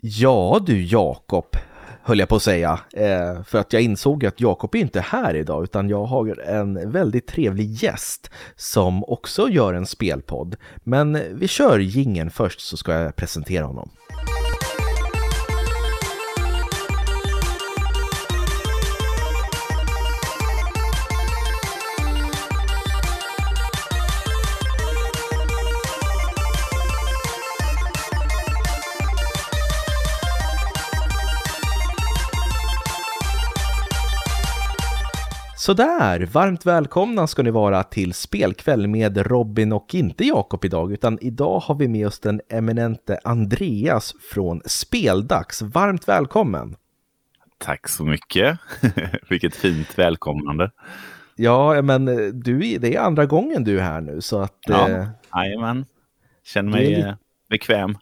Ja du Jakob, höll jag på att säga. Eh, för att jag insåg att Jakob är inte här idag utan jag har en väldigt trevlig gäst som också gör en spelpodd. Men vi kör gingen först så ska jag presentera honom. Sådär, varmt välkomna ska ni vara till spelkväll med Robin och inte Jakob idag, utan idag har vi med oss den eminente Andreas från Speldags. Varmt välkommen! Tack så mycket! Vilket fint välkomnande! Ja, men du, det är andra gången du är här nu, så att... Ja, eh, jajamän. Känner mig lite, bekväm.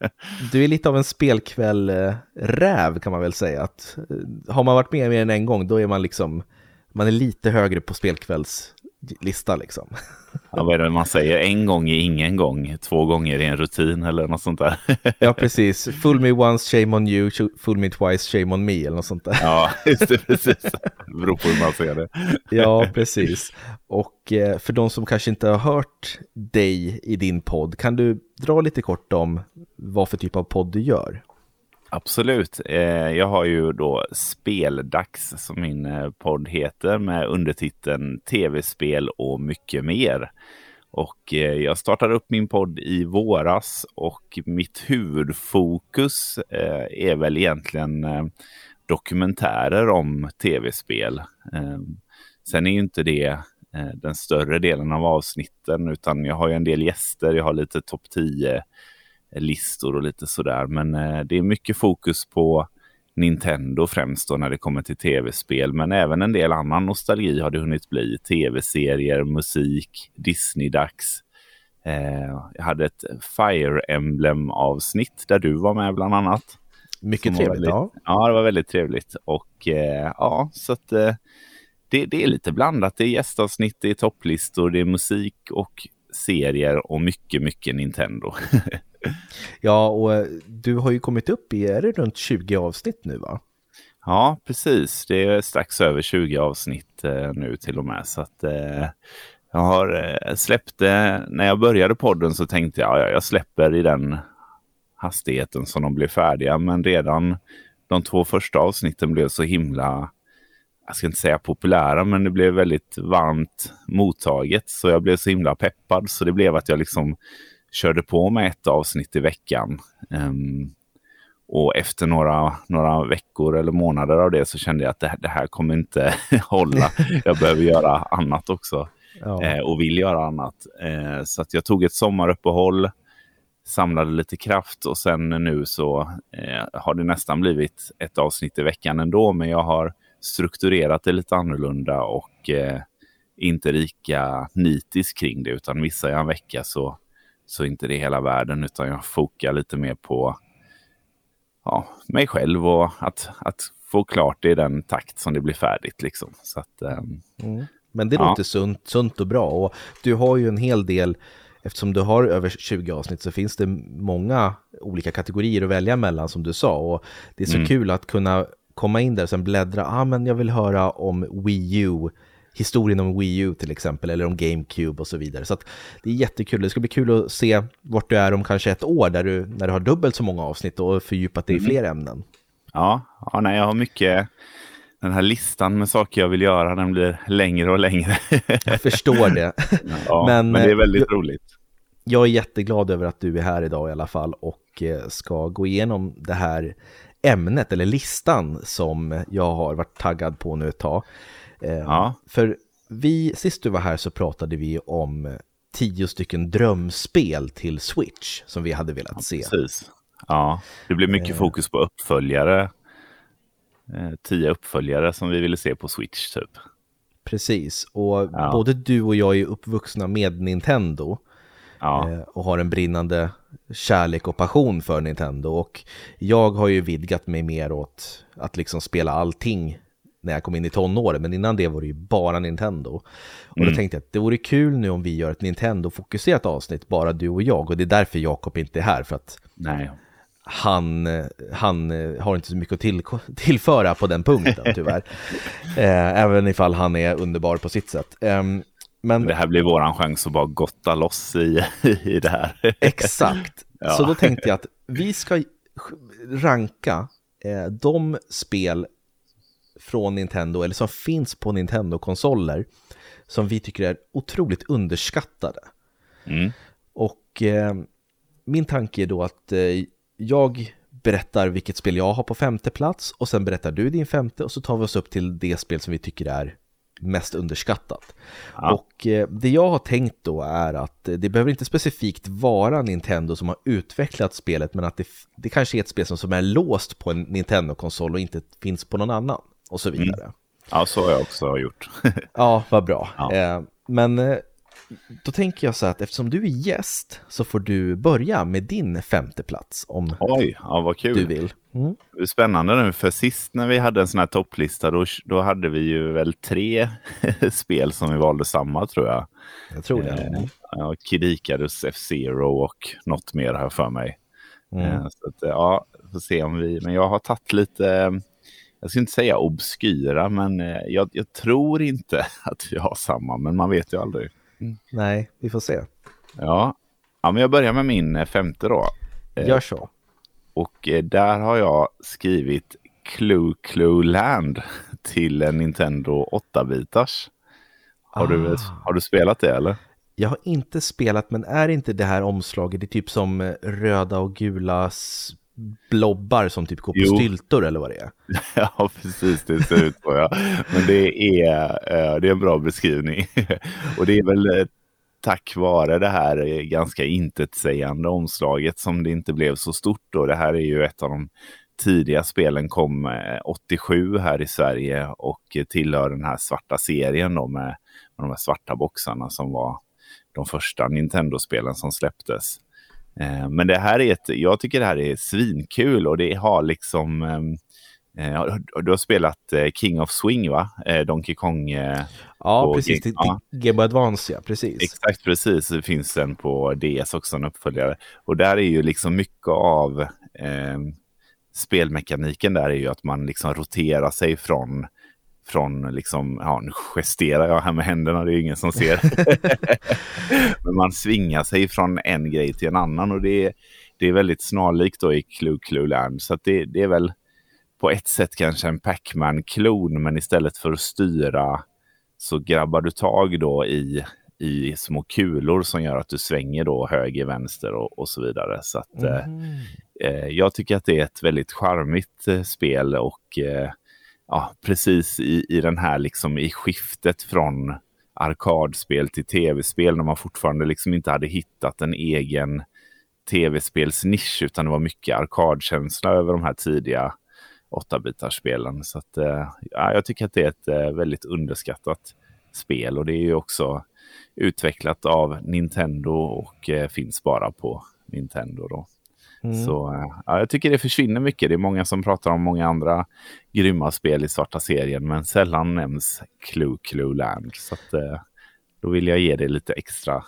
du är lite av en spelkväll-räv kan man väl säga. Att, eh, har man varit med mer än en gång, då är man liksom man är lite högre på spelkvällslista liksom. Ja, vad är det man säger? En gång är ingen gång, två gånger är en rutin eller något sånt där. Ja, precis. Full me once, shame on you, full me twice, shame on me eller något sånt där. Ja, just det, precis. Det beror på hur man ser det. Ja, precis. Och eh, för de som kanske inte har hört dig i din podd, kan du dra lite kort om vad för typ av podd du gör? Absolut. Eh, jag har ju då Speldags som min eh, podd heter med undertiteln Tv-spel och mycket mer. Och eh, jag startade upp min podd i våras och mitt huvudfokus är väl egentligen dokumentärer om tv-spel. Sen är ju inte det den större delen av avsnitten utan jag har ju en del gäster, jag har lite topp 10 listor och lite sådär. Men eh, det är mycket fokus på Nintendo främst då när det kommer till tv-spel. Men även en del annan nostalgi har det hunnit bli. Tv-serier, musik, Disney-dags. Eh, jag hade ett Fire Emblem-avsnitt där du var med bland annat. Mycket trevligt. Väldigt, ja. ja, det var väldigt trevligt. Och eh, ja, så att eh, det, det, är lite blandat. Det är gästavsnitt, det är topplistor, det är musik och serier och mycket, mycket Nintendo. Ja, och eh, du har ju kommit upp i, är det runt 20 avsnitt nu va? Ja, precis. Det är strax över 20 avsnitt eh, nu till och med. Så att eh, jag har eh, släppt. Eh, när jag började podden så tänkte jag, ja, jag släpper i den hastigheten som de blir färdiga. Men redan de två första avsnitten blev så himla, jag ska inte säga populära, men det blev väldigt varmt mottaget. Så jag blev så himla peppad. Så det blev att jag liksom körde på med ett avsnitt i veckan. Um, och efter några, några veckor eller månader av det så kände jag att det, det här kommer inte hålla. Jag behöver göra annat också. Ja. Eh, och vill göra annat. Eh, så att jag tog ett sommaruppehåll, samlade lite kraft och sen nu så eh, har det nästan blivit ett avsnitt i veckan ändå. Men jag har strukturerat det lite annorlunda och eh, inte lika nitisk kring det. Utan missar jag en vecka så så inte det är hela världen utan jag fokar lite mer på ja, mig själv och att, att få klart det i den takt som det blir färdigt. Liksom. Så att, um, mm. Men det ja. låter sunt, sunt och bra och du har ju en hel del Eftersom du har över 20 avsnitt så finns det många olika kategorier att välja mellan som du sa och det är så mm. kul att kunna komma in där och sen bläddra, ah men jag vill höra om Wii U historien om Wii U till exempel, eller om GameCube och så vidare. Så det är jättekul. Det ska bli kul att se vart du är om kanske ett år, där du, när du har dubbelt så många avsnitt och fördjupat dig mm. i fler ämnen. Ja, ja nej, jag har mycket den här listan med saker jag vill göra, den blir längre och längre. jag förstår det. Ja, men, men, det är väldigt jag, roligt. Jag är jätteglad över att du är här idag i alla fall och eh, ska gå igenom det här ämnet eller listan som jag har varit taggad på nu ett tag. Eh, ja. För vi, sist du var här så pratade vi om tio stycken drömspel till Switch som vi hade velat se. precis. Ja, det blev mycket eh. fokus på uppföljare. Eh, tio uppföljare som vi ville se på Switch typ. Precis, och ja. både du och jag är uppvuxna med Nintendo. Ja. Och har en brinnande kärlek och passion för Nintendo. Och jag har ju vidgat mig mer åt att liksom spela allting när jag kom in i tonåren, men innan det var det ju bara Nintendo. Och mm. då tänkte jag att det vore kul nu om vi gör ett Nintendo-fokuserat avsnitt, bara du och jag, och det är därför Jakob inte är här, för att Nej. han, han har inte så mycket att till, tillföra på den punkten tyvärr. eh, även ifall han är underbar på sitt sätt. Eh, men... Det här blir våran chans att bara gotta loss i, i det här. Exakt. ja. Så då tänkte jag att vi ska ranka eh, de spel från Nintendo, eller som finns på Nintendo-konsoler, som vi tycker är otroligt underskattade. Mm. Och eh, min tanke är då att eh, jag berättar vilket spel jag har på femte plats och sen berättar du din femte och så tar vi oss upp till det spel som vi tycker är mest underskattat. Ja. Och eh, det jag har tänkt då är att det behöver inte specifikt vara Nintendo som har utvecklat spelet men att det, det kanske är ett spel som, som är låst på en Nintendo-konsol och inte finns på någon annan och så vidare. Mm. Ja, så har jag också gjort. ja, vad bra. Ja. Eh, men eh, då tänker jag så att eftersom du är gäst så får du börja med din femte plats om Oj, ja, vad kul. du vill. Mm. Det är spännande nu, för sist när vi hade en sån här topplista då, då hade vi ju väl tre spel som vi valde samma tror jag. Jag tror det. Eh, ja, Kid Icarus, F-Zero och något mer här för mig. Mm. Eh, så att, ja, får se om vi, men jag har tagit lite jag ska inte säga obskyra, men eh, jag, jag, tror inte att vi har samma, men man vet ju aldrig. Mm. Nej, vi får se. Ja. ja, men jag börjar med min eh, femte då. Eh, Gör så. Och där har jag skrivit Clue Clue Land till en Nintendo 8-bitars. Har, ah. du, har du spelat det eller? Jag har inte spelat, men är inte det här omslaget, det är typ som röda och gula blobbar som typ går på jo. styltor eller vad det är. Ja, precis. Det ser ut så. Ja. Men det är, eh, det är en bra beskrivning. Och det är väl eh, tack vare det här eh, ganska intetsägande omslaget som det inte blev så stort. Och det här är ju ett av de tidiga spelen kom 87 här i Sverige och tillhör den här svarta serien då med, med de här svarta boxarna som var de första Nintendo-spelen som släpptes. Eh, men det här är ett, jag tycker det här är svinkul och det har liksom ehm, eh, du har spelat eh, King of Swing va? Donkey Kong. Ja, precis. Game, ja. Game Boy Advance, ja. Precis. Exakt, precis. Det finns en på DS också, en uppföljare. Och där är ju liksom mycket av eh, spelmekaniken där är ju att man liksom roterar sig från från, liksom, ja nu gesterar jag här med händerna, det är ingen som ser. Men man svingar sig från en grej till en annan och det är, det är väldigt snarlikt då i Clue Clue Land. Så det, det, är väl på ett sätt kanske en Pac-Man-klon, men istället för att styra så grabbar du tag då i, i små kulor som gör att du svänger då höger, vänster och, och så vidare. Så att, mm. eh, jag tycker att det är ett väldigt charmigt eh, spel och eh, ja, precis i, i den här liksom i skiftet från arkadspel till tv-spel när man fortfarande liksom inte hade hittat en egen tv-spelsnisch utan det var mycket arkadkänsla över de här tidiga 8-bitarspelen. Så att, eh, ja, jag tycker att det är ett eh, väldigt underskattat spel och det är ju också utvecklat av Nintendo och eh, finns bara på Nintendo. Då. Mm. Så ja, jag tycker det försvinner mycket. Det är många som pratar om många andra grymma spel i svarta serien, men sällan nämns Clue Clue Land. Så att, eh, då vill jag ge det lite extra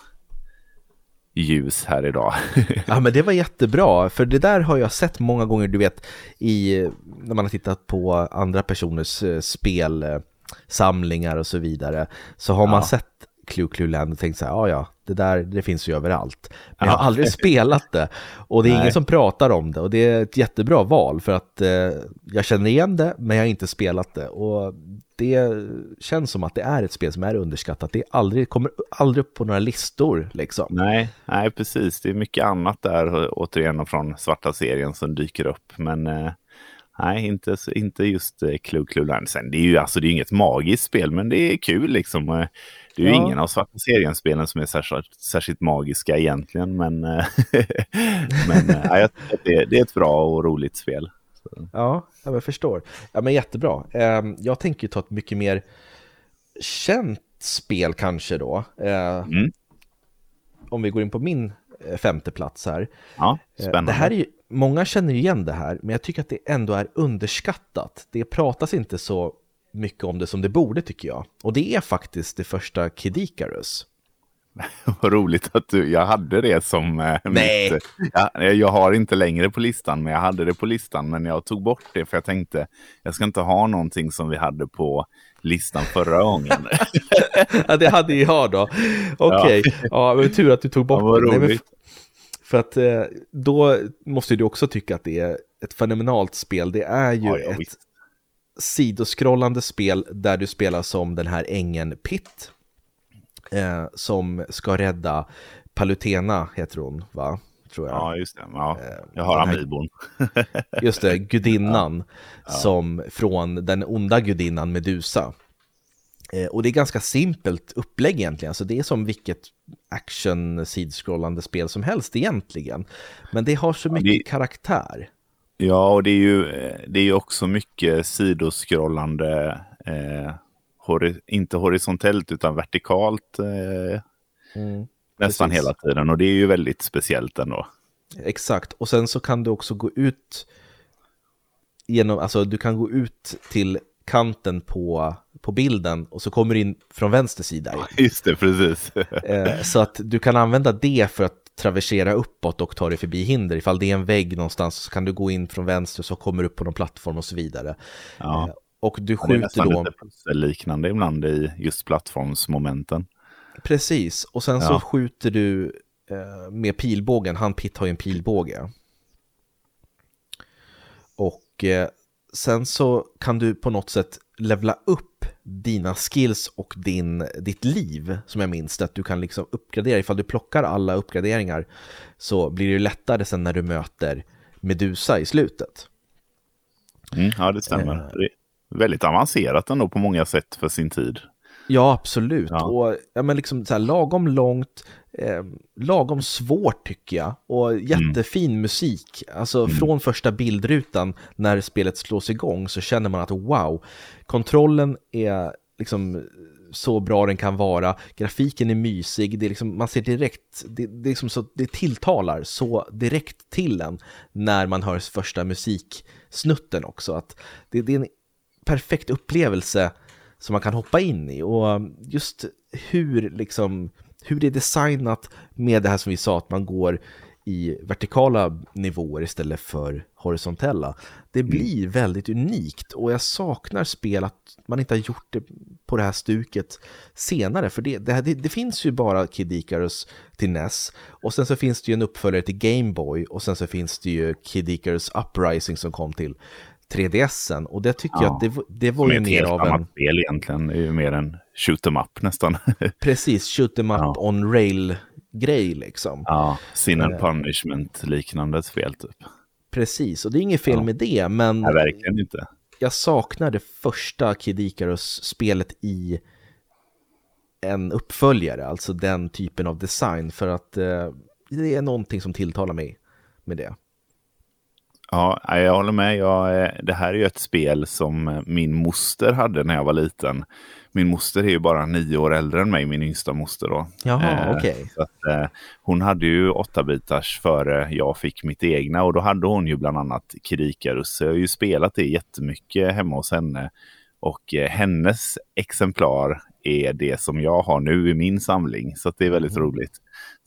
ljus här idag. ja men det var jättebra, för det där har jag sett många gånger, du vet, i, när man har tittat på andra personers eh, spelsamlingar och så vidare, så har ja. man sett Clue Clue Land och tänkt så här, ja ja, det där det finns ju överallt. Men jag har aldrig spelat det och det är Nej. ingen som pratar om det och det är ett jättebra val för att eh, jag känner igen det men jag har inte spelat det och det känns som att det är ett spel som är underskattat. Det aldrig, kommer aldrig upp på några listor liksom. Nej, nej, precis. Det är mycket annat där återigen från svarta serien som dyker upp men eh... Nej, inte, inte just eh, Clue Clue Land. Sen, det är ju alltså, det är inget magiskt spel, men det är kul liksom. Eh, det är ju ja. ingen av svarta serien-spelen som är särskilt, särskilt magiska egentligen, men, eh, men äh, jag det, det, är ett bra och roligt spel. Så. Ja, jag förstår. Ja, men jättebra. Ehm, jag tänker ta ett mycket mer känt spel kanske då. Mm. Om vi går in på min femte plats här. Ja, spännande. Det här är många känner igen det här, men jag tycker att det ändå är underskattat. Det pratas inte så mycket om det som det borde tycker jag. Och det är faktiskt det första Kid Icarus. Vad roligt att du, jag hade det som eh, Nej. mitt, jag, jag har inte längre på listan, men jag hade det på listan. Men jag tog bort det för jag tänkte, jag ska inte ha någonting som vi hade på listan förra gången. ja, det hade jag då. Okej, okay. ja. ja, tur att du tog bort ja, det. Nej, för att eh, då måste du också tycka att det är ett fenomenalt spel. Det är ju ja, ett. Sidoskrollande spel där du spelar som den här ängen Pitt eh, som ska rädda Palutena, heter hon, va? Tror jag. Ja, just det. Ja, eh, jag har amibon. just det, gudinnan ja. som från den onda gudinnan Medusa. Eh, och det är ganska simpelt upplägg egentligen, alltså det är som vilket action sidskrollande spel som helst egentligen. Men det har så mycket det... karaktär. Ja, och det är ju det är också mycket sidoskrollande eh, hori inte horisontellt utan vertikalt eh, mm, nästan precis. hela tiden. Och det är ju väldigt speciellt ändå. Exakt, och sen så kan du också gå ut genom, alltså du kan gå ut till kanten på, på bilden och så kommer du in från vänster sida. Just det, precis. Eh, så att du kan använda det för att traversera uppåt och ta dig förbi hinder. Ifall det är en vägg någonstans så kan du gå in från vänster så kommer du upp på någon plattform och så vidare. Ja. Eh, och du skjuter då... Det är liknande ibland i just plattformsmomenten. Precis, och sen ja. så skjuter du eh, med pilbågen. Han Pitt har ju en pilbåge. Och eh, sen så kan du på något sätt levla upp dina skills och din, ditt liv som jag minns. Att du kan liksom uppgradera. Ifall du plockar alla uppgraderingar så blir det lättare sen när du möter Medusa i slutet. Mm, ja, det stämmer. Eh, väldigt avancerat ändå på många sätt för sin tid. Ja, absolut. Ja. Och ja, men liksom så här, lagom långt, eh, lagom svårt tycker jag. Och jättefin mm. musik. Alltså mm. från första bildrutan när spelet slås igång så känner man att wow, kontrollen är liksom så bra den kan vara. Grafiken är mysig, det är liksom, man ser direkt, det, det, är liksom så, det tilltalar så direkt till en när man hör första musiksnutten också. Att det, det är en perfekt upplevelse som man kan hoppa in i. Och just hur, liksom, hur det är designat med det här som vi sa, att man går i vertikala nivåer istället för horisontella. Det mm. blir mm. väldigt unikt och jag saknar spel att man inte har gjort det på det här stuket senare. För det, det, det, det finns ju bara Kid Icarus till NES och sen så finns det ju en uppföljare till Game Boy och sen så finns det ju Kid Icarus Uprising som kom till 3DSen och det tycker ja, jag att det, det var ju mer av en... spel egentligen, det är ju mer en shoot em up nästan. Precis, shoot em up ja. on rail grej liksom. Ja, sin and eh. punishment liknande spel typ. Precis, och det är inget fel ja. med det, men... Nej, verkligen inte. Jag saknar det första Kid Icarus-spelet i en uppföljare, alltså den typen av design, för att eh, det är någonting som tilltalar mig med det. Ja, jag håller med. Jag, eh, det här är ju ett spel som eh, min moster hade när jag var liten. Min moster är ju bara nio år äldre än mig, min yngsta moster. Då. Jaha, eh. Okay. Eh, hon hade ju åtta bitars före jag fick mitt egna och då hade hon ju bland annat Krikarus. Jag har ju spelat det jättemycket hemma hos henne. Och eh, hennes exemplar är det som jag har nu i min samling. Så det är väldigt mm. roligt.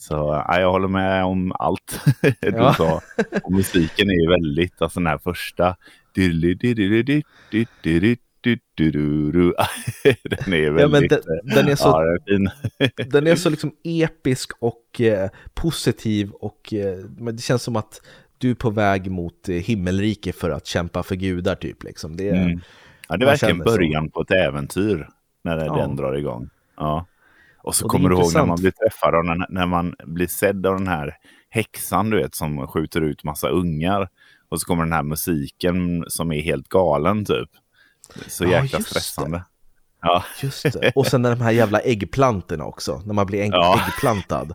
Så ja, jag håller med om allt du ja. sa. Och musiken är ju väldigt, alltså den här första. den är väldigt... Ja, men den, den är så, ja, den, är den är så liksom episk och eh, positiv och eh, det känns som att du är på väg mot eh, himmelrike för att kämpa för gudar typ. Liksom. Det, mm. ja, det är verkligen början så. på ett äventyr när ja. den drar igång. Ja. Och så och kommer du ihåg när man blir träffad och när, när man blir sedd av den här häxan du vet som skjuter ut massa ungar. Och så kommer den här musiken som är helt galen typ. Så jäkla ja, stressande. Det. Ja. Just det. Och sen de här jävla äggplantorna också, när man blir ägg, ja. äggplantad.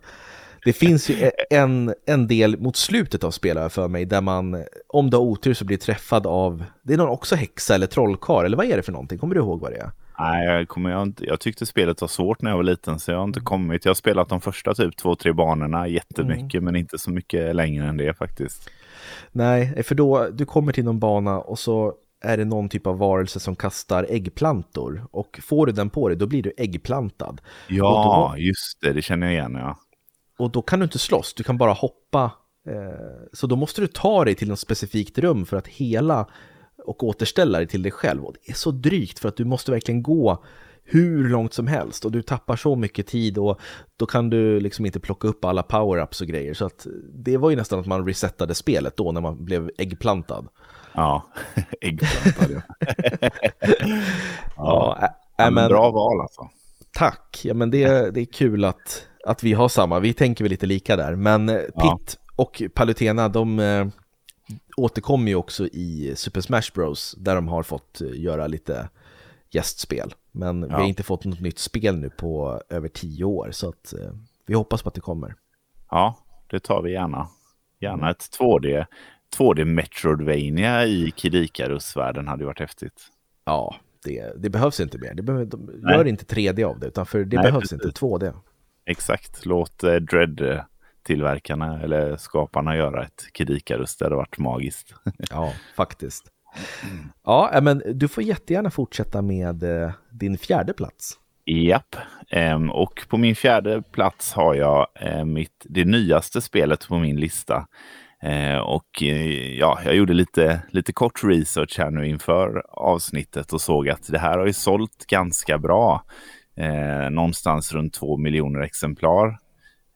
Det finns ju en, en del mot slutet av spelet för mig där man, om du har otur så blir träffad av, det är någon också häxa eller trollkar eller vad är det för någonting? Kommer du ihåg vad det är? Nej, jag, kommer, jag, jag tyckte spelet var svårt när jag var liten så jag har inte kommit. Jag har spelat de första typ två, tre banorna jättemycket mm. men inte så mycket längre än det faktiskt. Nej, för då du kommer till någon bana och så är det någon typ av varelse som kastar äggplantor och får du den på dig då blir du äggplantad. Ja, då, just det, det känner jag igen. Ja. Och då kan du inte slåss, du kan bara hoppa. Eh, så då måste du ta dig till något specifikt rum för att hela och återställa dig till dig själv. Och det är så drygt för att du måste verkligen gå hur långt som helst och du tappar så mycket tid och då kan du liksom inte plocka upp alla power-ups och grejer. Så att det var ju nästan att man resettade spelet då när man blev äggplantad. Ja, äggplantad ja. ja, ja, ja men, bra val alltså. Tack, ja men det, det är kul att, att vi har samma, vi tänker väl lite lika där. Men eh, Pitt och Palutena, de äh, återkommer ju också i Super Smash Bros. Där de har fått eh, göra lite gästspel. Men ja. vi har inte fått något nytt spel nu på över tio år, så att eh, vi hoppas på att det kommer. Ja, det tar vi gärna. Gärna ett 2D, 2D Metroidvania i Kid Icarus-världen hade ju varit häftigt. Ja, det, det behövs inte mer. Det behöver, de gör inte 3D av det, utan för det Nej, behövs precis. inte 2D. Exakt, låt eh, Dread tillverkarna eller skaparna göra ett Kid Icarus. Det hade varit magiskt. ja, faktiskt. Ja, men du får jättegärna fortsätta med eh, din fjärde plats. Japp, ehm, och på min fjärde plats har jag eh, mitt, det nyaste spelet på min lista. Eh, och ja, jag gjorde lite, lite kort research här nu inför avsnittet och såg att det här har ju sålt ganska bra. någonstans runt två miljoner exemplar.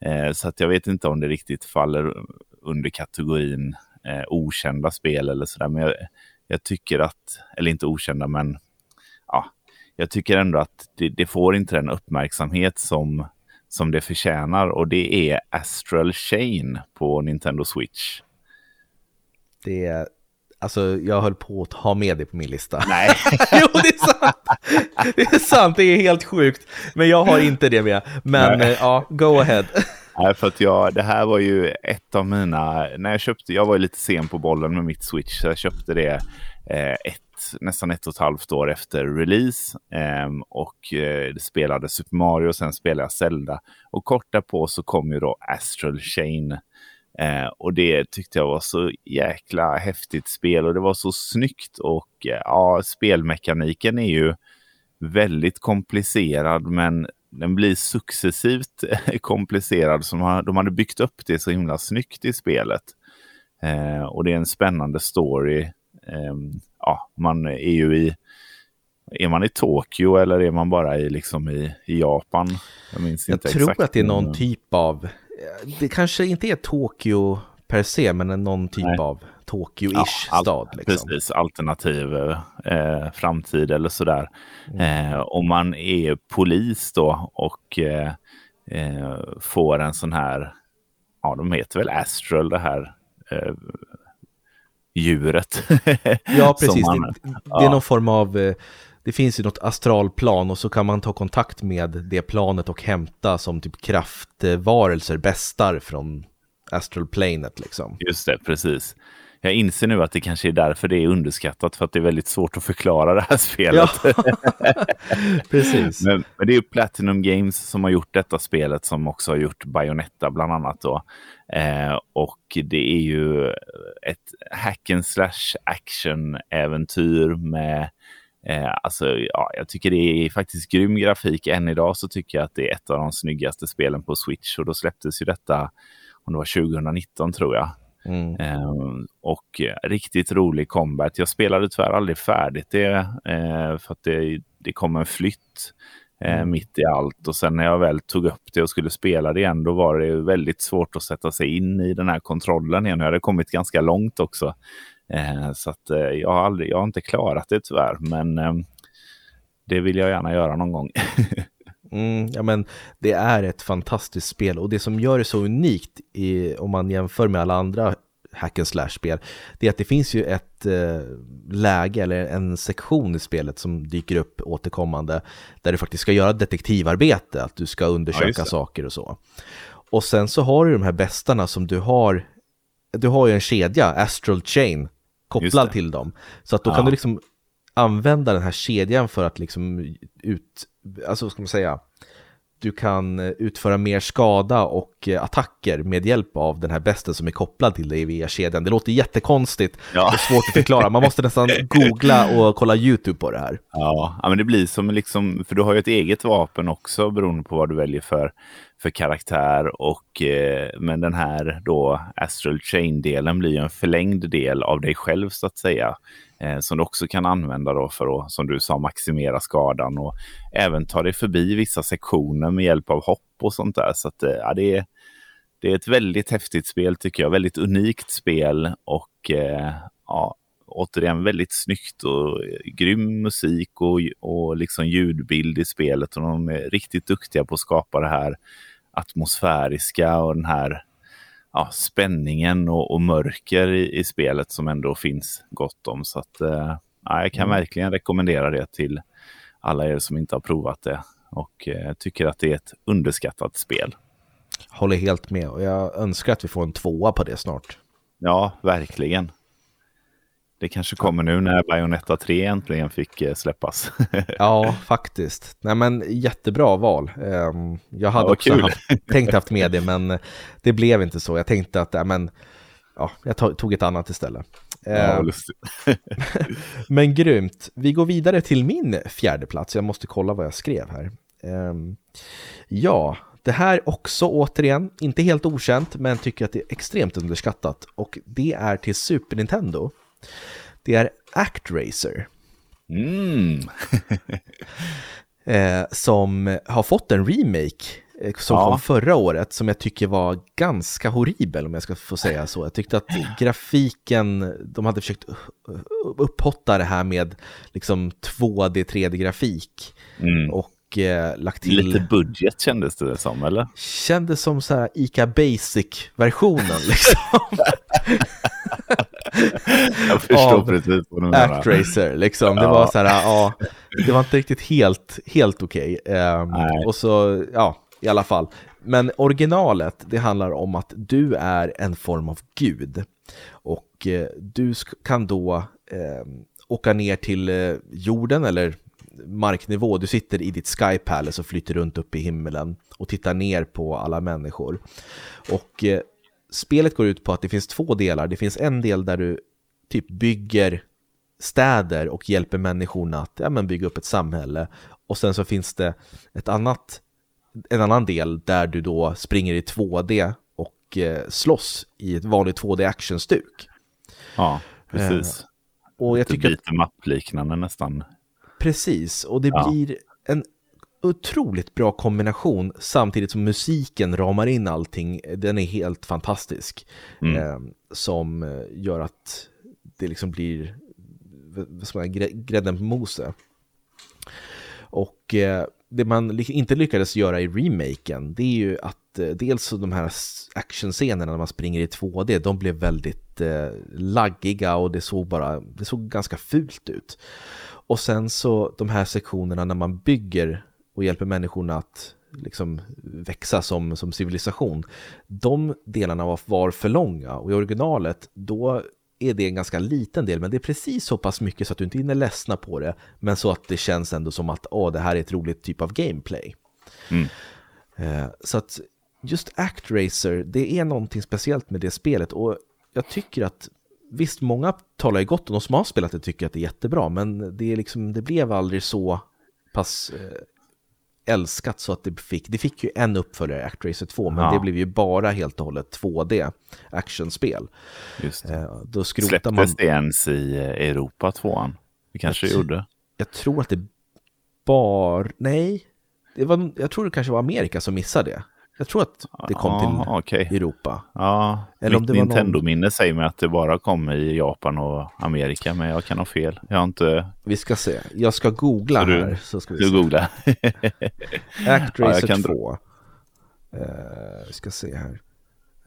Eh, så att jag vet inte om det riktigt faller under kategorin eh, okända spel eller sådär. Men jag, jag tycker att, eller inte okända, men ja, jag tycker ändå att det, det, får inte den uppmärksamhet som, som det förtjänar och det är Astral Chain på Nintendo Switch. Det alltså jag höll på att ha med det på min lista. Nej. jo, det är sant. Det är sant, det är helt sjukt. Men jag har inte det med. Men Nej. ja, go ahead. Nej, för att jag, det här var ju ett av mina, när jag köpte, jag var ju lite sen på bollen med mitt Switch, så jag köpte det eh, ett, nästan ett och ett halvt år efter release eh, och eh, spelade Super Mario och sen spelade jag Zelda. Och kort därpå så kom ju då Astral Chain eh, och det tyckte jag var så jäkla häftigt spel och det var så snyggt och eh, ja, spelmekaniken är ju väldigt komplicerad men den blir successivt komplicerad. Så de hade byggt upp det så himla snyggt i spelet. Eh, och det är en spännande story. Eh, ja, man är ju i är man i Tokyo eller är man bara i, liksom i, i Japan? Jag jag tror att det är någon typ av, det kanske inte är Tokyo per se, men någon typ Nej. av Tokyo-ish ja, stad. Liksom. Precis, alternativ eh, framtid eller sådär. Mm. Eh, om man är polis då och eh, eh får en sån här, ja de heter väl Astral det här eh, djuret. ja, precis. Man, det, det, är någon form av eh, det finns ju något astralplan och så kan man ta kontakt med det planet och hämta som typ kraftvarelser, bästar från astral planet liksom. Just det, precis. Jag inser nu att det kanske är därför det är underskattat, för att det är väldigt svårt att förklara det här spelet. Ja, precis. Men, men, det är ju Platinum Games som har gjort detta spelet, som också har gjort Bayonetta bland annat. Då. Eh, och det är ju ett hack and slash action-äventyr med Eh, alltså, ja, jag tycker det är faktiskt grym grafik. Än idag så tycker jag att det är ett av de snyggaste spelen på Switch och då släpptes ju detta, om det var 2019 tror jag. Mm. Um, och riktigt rolig combat. Jag spelade tyvärr aldrig färdigt det uh, för att det, det kom en flytt uh, mm. mitt i allt och sen när jag väl tog upp det och skulle spela det igen då var det väldigt svårt att sätta sig in i den här kontrollen igen. Jag hade kommit ganska långt också. Uh, så att jag har aldrig, jag har inte klarat det tyvärr men ehm, det vill jag gärna göra någon gång. Mm, ja, men det är ett fantastiskt spel och det som gör det så unikt i, om man jämför med alla andra hack and slash-spel, det är att det finns ju ett eh, läge eller en sektion i spelet som dyker upp återkommande där du faktiskt ska göra detektivarbete, att du ska undersöka ja, saker och så. Och sen så har du de här bästarna som du har, du har ju en kedja, Astral Chain, kopplad till dem. Så att då ja. kan du liksom använda den här kedjan för att liksom ut, alltså ska man säga, du kan utföra mer skada och attacker med hjälp av den här besten som är kopplad till dig via kedjan. Det låter jättekonstigt ja. och svårt att förklara. Man måste nästan googla och kolla YouTube på det här. Ja, men det blir som liksom, för du har ju ett eget vapen också beroende på vad du väljer för, för karaktär. Och, eh, men den här då Astral Chain-delen blir ju en förlängd del av dig själv så att säga eh, som du också kan använda då för att, som du sa, maximera skadan och även ta dig förbi vissa sektioner med hjälp av hopp och sånt där. Så att, eh, ja, det, är, det är ett väldigt häftigt spel tycker jag, väldigt unikt spel och eh, ja, återigen väldigt snyggt och eh, grym musik och, och liksom ljudbild i spelet och de är riktigt duktiga på att skapa det här atmosfäriska och den här ja, spänningen och, och mörker i, i, spelet som ändå finns gott om. Så att, eh, ja, jag kan mm. verkligen rekommendera det till alla er som inte har provat det och eh, tycker att det är ett underskattat spel. Håller helt med och jag önskar att vi får en tvåa på det snart. Ja, verkligen. Det kanske kommer nu när Bayonetta 3 äntligen fick eh, släppas. ja, faktiskt. Nej, men jättebra val. Ehm, jag hade ja, också haft, tänkt haft med det, men det blev inte så. Jag tänkte att, ja, men, ja, jag tog ett annat istället. Ja, ehm, men grymt. Vi går vidare till min fjärde plats. Jag måste kolla vad jag skrev här. Ehm, ja, det här också återigen, inte helt okänt, men tycker att det är extremt underskattat. Och det är till Super Nintendo. Det är ActRacer. Mm. eh, som har fått en remake eh, som ja. kom förra året som jag tycker var ganska horribel om jag ska få säga så. Jag tyckte att grafiken, de hade försökt upphotta det här med liksom 2D, 3D-grafik. Mm. Och eh, lagt till... Lite budget kändes det som, eller? Kändes som så här ICA Basic-versionen liksom. Jag förstår precis vad du menar. Actracer, liksom. Det ja. var så här, ja, det var inte riktigt helt, helt okej. Okay. Um, ehm, och så, ja, i alla fall. Men originalet, det handlar om att du är en form av gud. Och eh, du kan då eh, åka ner till eh, jorden eller marknivå. Du sitter i ditt Sky Palace och flyter runt upp i himlen och tittar ner på alla människor. Och eh, spelet går ut på att det finns två delar. Det finns en del där du typ bygger städer och hjälper människorna att ja, men bygga upp ett samhälle. Och sen så finns det ett annat, en annan del där du då springer i 2D och eh, slåss i ett vanligt 2D actionstuk. Ja, precis. Eh, och jag tycker lite mappliknande nästan. Precis, och det ja. blir en otroligt bra kombination samtidigt som musiken ramar in allting. Den är helt fantastisk. Mm. Eh, som eh, gör att det liksom blir man, grädden på moset. Och eh, det man inte lyckades göra i remaken, det är ju att eh, dels de här actionscenerna när man springer i 2D, de blev väldigt eh, laggiga och det såg bara, det såg ganska fult ut. Och sen så de här sektionerna när man bygger och hjälper människorna att liksom växa som, som civilisation. De delarna var, var för långa och i originalet då är det en ganska liten del, men det är precis så pass mycket så att du inte hinner ledsna på det, men så att det känns ändå som att åh, det här är ett roligt typ av gameplay. Mm. Eh, så att just ActRacer, det är någonting speciellt med det spelet och jag tycker att visst, många talar ju gott om de som har spelat det tycker att det är jättebra, men det, är liksom, det blev aldrig så pass eh, älskat så att det fick, det fick ju en uppföljare, Actracer 2, men ja. det blev ju bara helt och hållet 2D actionspel. Just det. Eh, då Släpptes man... det ens i eh, Europa, tvåan? Det kanske jag, gjorde. Jag tror att det bara, nej, det var, jag tror det kanske var Amerika som missade det. Jag tror att det kom till okay. Europa. Ja, Eller mitt Nintendo-minne någon... säger mig att det bara kom i Japan och Amerika, men jag kan ha fel. Jag har inte... Vi ska se. Jag ska googla så här. Så ska vi du se. googla. Actracer ja, 2. Uh, vi ska se här.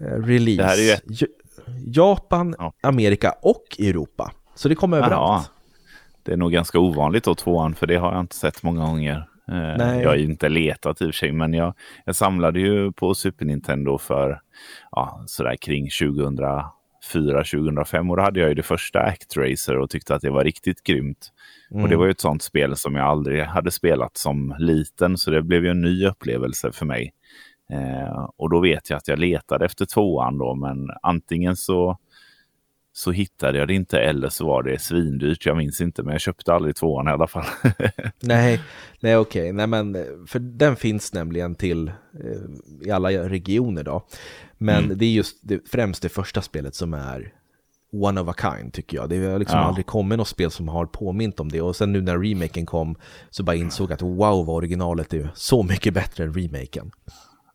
Uh, release. Här är ju... Japan, ja. Amerika och Europa. Så det kommer överallt. Ja. Det är nog ganska ovanligt då, tvåan, för det har jag inte sett många gånger. Eh, Nej. Jag har inte letat i och för sig, men jag, jag samlade ju på Super Nintendo för ja, sådär kring 2004-2005 och då hade jag ju det första Actracer och tyckte att det var riktigt grymt. Mm. Och det mm. var ju ett sånt spel som jag aldrig hade spelat som liten så det blev ju en ny upplevelse för mig. Eh, och då vet jag att jag letade efter tvåan då men antingen så så hittade jag det inte eller så var det svindyrt. Jag minns inte, men jag köpte aldrig tvåan i alla fall. nej, nej okej, okay. nej men för den finns nämligen till eh, i alla regioner då. Men mm. det är just det, främst det första spelet som är one of a kind tycker jag. Det har liksom ja. aldrig kommit något spel som har påmint om det. Och sen nu när remaken kom så bara insåg att wow vad originalet är så mycket bättre än remaken.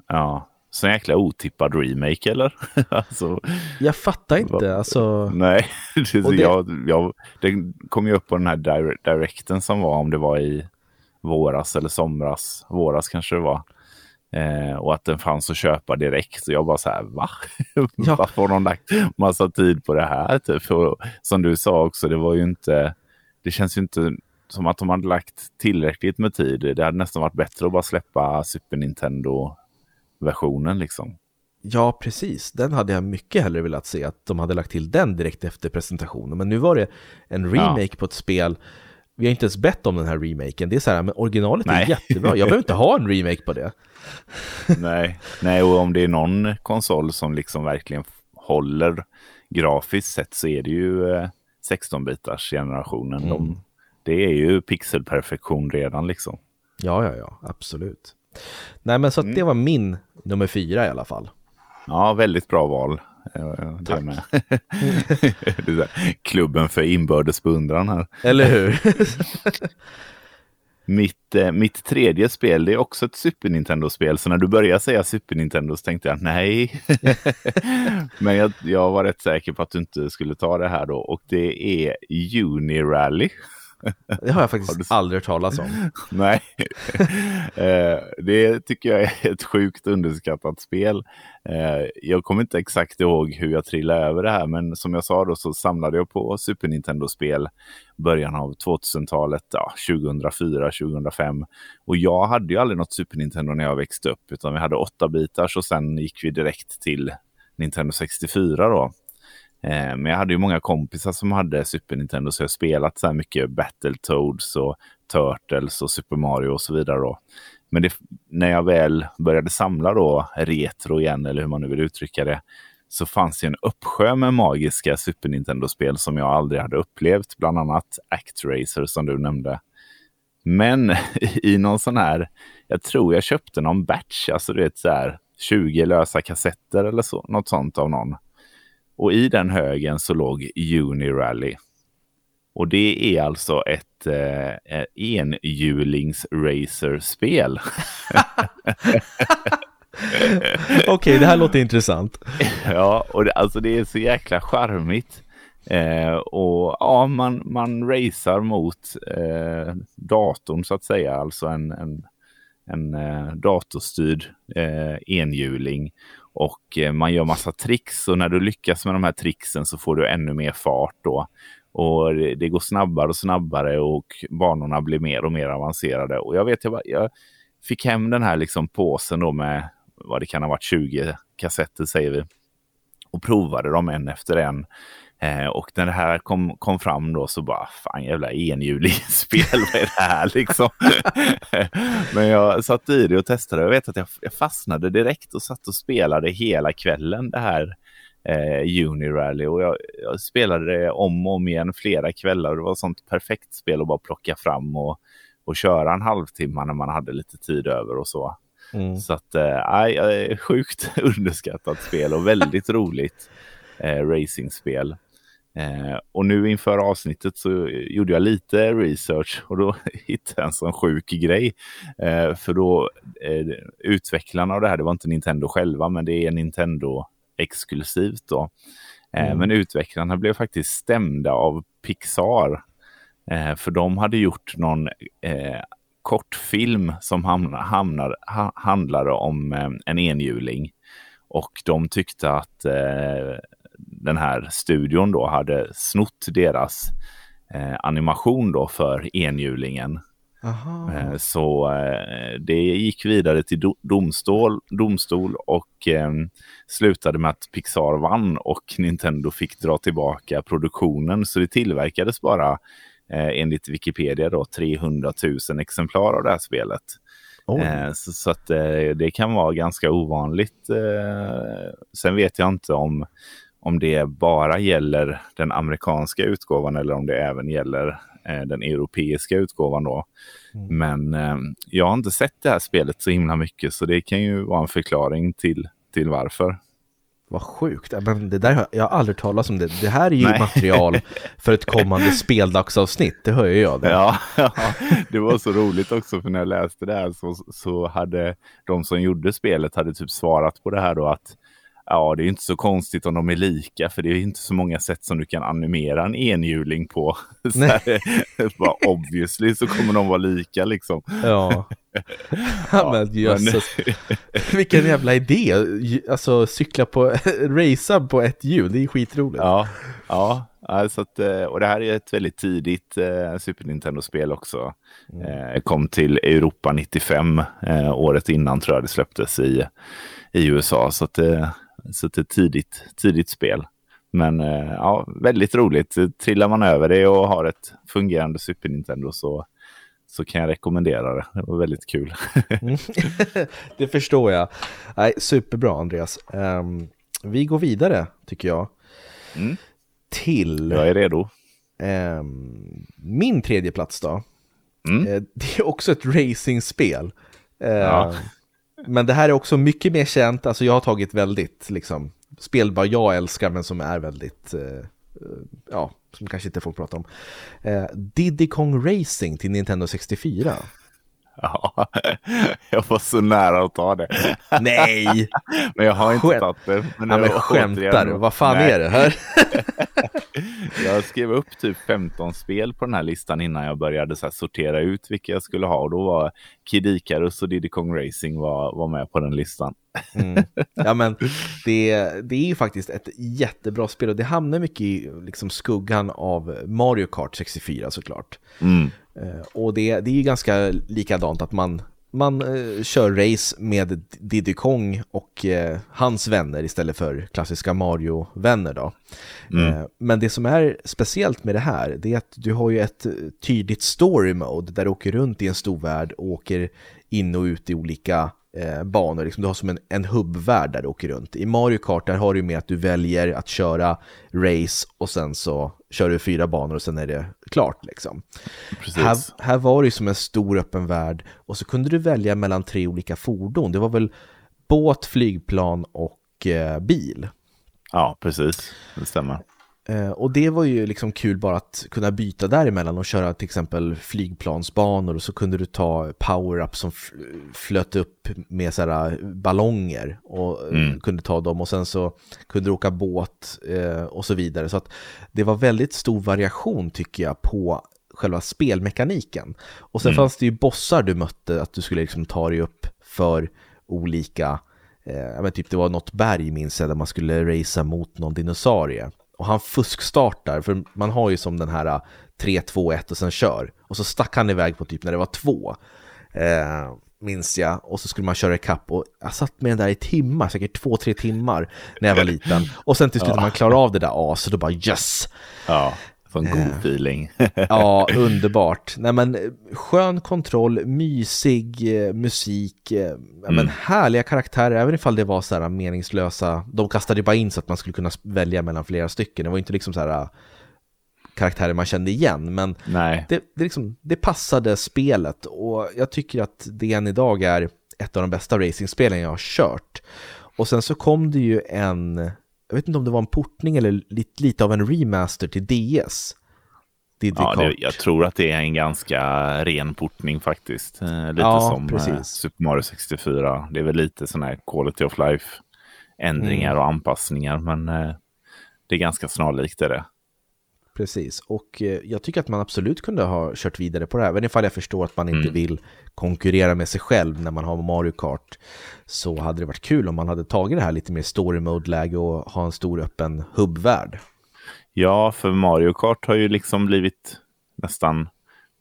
Ja, så jäkla otippad remake eller? alltså, jag fattar inte. Alltså... Nej, det, det... Jag, jag, det kom ju upp på den här directen som var om det var i våras eller somras. Våras kanske det var. Eh, och att den fanns att köpa direkt. Så jag bara så här, va? Ja. Varför har de lagt massa tid på det här? Typ? För, som du sa också, det var ju inte, det känns ju inte som att de hade lagt tillräckligt med tid. Det hade nästan varit bättre att bara släppa Super Nintendo-versionen liksom. Ja, precis. Den hade jag mycket hellre velat se att de hade lagt till den direkt efter presentationen. Men nu var det en remake ja. på ett spel vi har inte ens bett om den här remaken. Det är så här, men originalet Nej. är jättebra. Jag behöver inte ha en remake på det. Nej. Nej, och om det är någon konsol som liksom verkligen håller grafiskt sett så är det ju 16-bitars generationen. Mm. De, det är ju pixelperfektion redan liksom. Ja, ja, ja, absolut. Nej, men så mm. det var min nummer fyra i alla fall. Ja, väldigt bra val. Det med. det klubben för inbördes beundran här. Eller hur? mitt, eh, mitt tredje spel det är också ett Super Nintendo-spel. Så när du började säga Super Nintendo så tänkte jag nej. Men jag, jag var rätt säker på att du inte skulle ta det här då. Och det är Unirally. Det har jag faktiskt du... aldrig hört talas om. Nej, eh, det tycker jag är ett sjukt underskattat spel. Eh, jag kommer inte exakt ihåg hur jag trillade över det här, men som jag sa då så samlade jag på Super Nintendo-spel början av 2000-talet, ja, 2004, 2005. Och jag hade ju aldrig något Super Nintendo när jag växte upp, utan vi hade 8 bitars och sen gick vi direkt till Nintendo 64 då. Eh, men jag hade ju många kompisar som hade Super Nintendo så jag har spelat så här mycket Battletoads och Turtles och Super Mario och så vidare. Då. Men det, när jag väl började samla då retro igen, eller hur man nu vill uttrycka det, så fanns det en uppsjö med magiska Super Nintendo-spel som jag aldrig hade upplevt, bland annat Actracer som du nämnde. Men i någon sån här, jag tror jag köpte någon batch, alltså du vet så här 20 lösa kassetter eller så, något sånt av någon. Och i den högen så låg Unirally. Och det är alltså ett eh, enhjulings-racerspel. Okej, okay, det här låter intressant. ja, och det, alltså det är så jäkla charmigt. Eh, och ja, man, man racear mot eh, datorn så att säga, alltså en, en, en eh, datorstyrd eh, enhjuling. Och eh, man gör massa tricks och när du lyckas med de här tricksen så får du ännu mer fart då. Och det, går snabbare och snabbare och banorna blir mer och mer avancerade. Och jag vet, jag, jag fick hem den här liksom påsen då med vad det kan ha varit 20 kassetter säger vi. Och provade dem en efter en. Eh, och när det här kom, kom fram då så bara, fan jävla enhjulig spel, vad är det här liksom? Men jag satt i det och testade och jag vet att jag, jag fastnade direkt och satt och spelade hela kvällen det här eh, Unirally och jag, jag, spelade det om och om igen flera kvällar och det var sånt perfekt spel att bara plocka fram och, och köra en halvtimme när man hade lite tid över och så. Mm. Så att, eh, sjukt underskattat spel och väldigt roligt eh, racingspel. Eh, och nu inför avsnittet så gjorde jag lite research och då hittade jag en sån sjuk grej. Eh, för då eh, utvecklarna av det här, det var inte Nintendo själva, men det är Nintendo exklusivt då. Eh, mm. Men utvecklarna blev faktiskt stämda av Pixar. Eh, för de hade gjort någon eh, kortfilm som hamnar, hamnar, ha, handlade om en enhjuling. Och de tyckte att den här studion då hade snott deras eh, animation då för enhjulingen. Eh, så eh, det gick vidare till domstol, domstol och eh, slutade med att Pixar vann och Nintendo fick dra tillbaka produktionen. Så det tillverkades bara enligt Wikipedia då 300 000 exemplar av det här spelet. Oh. Så, så, att det kan vara ganska ovanligt. Sen vet jag inte om, om det bara gäller den amerikanska utgåvan eller om det även gäller Eh, den europeiska utgåvan då. Mm. Men eh, jag har inte sett det här spelet så himla mycket så det kan ju vara en förklaring till, till varför. Vad sjukt, men det där, jag har aldrig talat om det. Det här är ju Nej. material för ett kommande speldagsavsnitt, det hör ju jag. Det. Ja, ja, det var så roligt också för när jag läste det här så, så hade de som gjorde spelet hade typ svarat på det här då att Ja, det är inte så konstigt om de är lika, för det är inte så många sätt som du kan animera en enhjuling på. så här, bara obviously så kommer de vara lika liksom. Ja, ja men jösses. Vilken jävla idé! Alltså cykla på, racea på ett hjul, det är skitroligt. Ja, ja. Alltså att, eh, och det här är ett väldigt tidigt eh, Super Nintendo-spel också. Mm. Eh, kom till Europa 95, eh, året innan tror jag det släpptes i, i USA. Så att, så ett tidigt, tidigt spel. Men eh, ja, väldigt roligt. Trillar man över det och har ett fungerande Super Nintendo så, så kan jag rekommendera det. Det var väldigt kul. det förstår jag. Nej, superbra Andreas. Um, vi går vidare tycker jag. Mm. Till... Jag är redo. Um, min tredje plats då. Mm. Uh, det är också ett racingspel. Uh, ja. Men det här är också mycket mer känt, alltså jag har tagit väldigt, liksom, spel bara jag älskar men som är väldigt, eh, ja, som kanske inte folk pratar om. Eh, Diddy Kong Racing till Nintendo 64. Ja, jag var så nära att ta det. Nej! men jag har inte Skämt. tagit det. Men, ja, men skämtar du? Vad fan Nej. är det här? jag skrev upp typ 15 spel på den här listan innan jag började så sortera ut vilka jag skulle ha. Och då var Kid Icarus och Diddy Kong Racing var, var med på den listan. Mm. Ja, men det, det är ju faktiskt ett jättebra spel och det hamnar mycket i liksom, skuggan av Mario Kart 64 såklart. Mm. Uh, och det, det är ju ganska likadant att man man eh, kör race med Diddy Kong och eh, hans vänner istället för klassiska Mario-vänner då. Mm. Eh, men det som är speciellt med det här, det är att du har ju ett tydligt story mode där du åker runt i en stor värld och åker in och ut i olika eh, banor. Liksom, du har som en, en hubbvärld där du åker runt. I Mario Kart där har du med att du väljer att köra race och sen så kör du fyra banor och sen är det klart. Liksom. Här, här var det som en stor öppen värld och så kunde du välja mellan tre olika fordon. Det var väl båt, flygplan och eh, bil. Ja, precis. Det stämmer. Eh, och det var ju liksom kul bara att kunna byta däremellan och köra till exempel flygplansbanor och så kunde du ta power-up som flöt upp med sådana ballonger och eh, mm. kunde ta dem och sen så kunde du åka båt eh, och så vidare. Så att det var väldigt stor variation tycker jag på själva spelmekaniken. Och sen mm. fanns det ju bossar du mötte att du skulle liksom ta dig upp för olika Eh, men typ det var något berg minns jag där man skulle racea mot någon dinosaurie och han fuskstartar, för man har ju som den här 3, 2, 1 och sen kör. Och så stack han iväg på typ när det var två, eh, minns jag. Och så skulle man köra ikapp och jag satt med den där i timmar, säkert två, tre timmar när jag var liten. Och sen till slut ja. man klarar av det där aset, då bara yes! Ja. Få en god eh, feeling. ja, underbart. Nej, men, skön kontroll, mysig eh, musik, eh, mm. men, härliga karaktärer, även ifall det var så här meningslösa. De kastade bara in så att man skulle kunna välja mellan flera stycken. Det var inte liksom så här karaktärer man kände igen, men Nej. Det, det, liksom, det passade spelet och jag tycker att det än idag är ett av de bästa racingspelen jag har kört. Och sen så kom det ju en jag vet inte om det var en portning eller lite, lite av en remaster till DS. ja, det, jag tror att det är en ganska ren portning faktiskt. Eh, lite ja, som eh, precis. Super Mario 64. Det är väl lite sådana här quality of life ändringar mm. och anpassningar, men eh, det är ganska snarlikt det. Precis, och eh, jag tycker att man absolut kunde ha kört vidare på det här, även ifall jag förstår att man inte mm. vill konkurrera med sig själv när man har Mario Kart, så hade det varit kul om man hade tagit det här lite mer story mode-läge och ha en stor öppen hubbvärld. Ja, för Mario Kart har ju liksom blivit nästan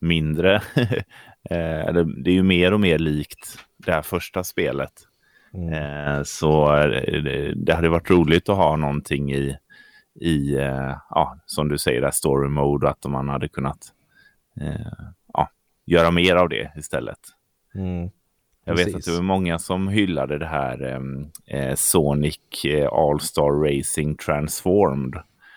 mindre eh, det är ju mer och mer likt det här första spelet. Mm. Eh, så det, det hade varit roligt att ha någonting i, i ja, som du säger, där story mode, att man hade kunnat ja, göra mer av det istället. Mm. Jag vet att det var många som hyllade det här eh, Sonic All-Star Racing Transformed.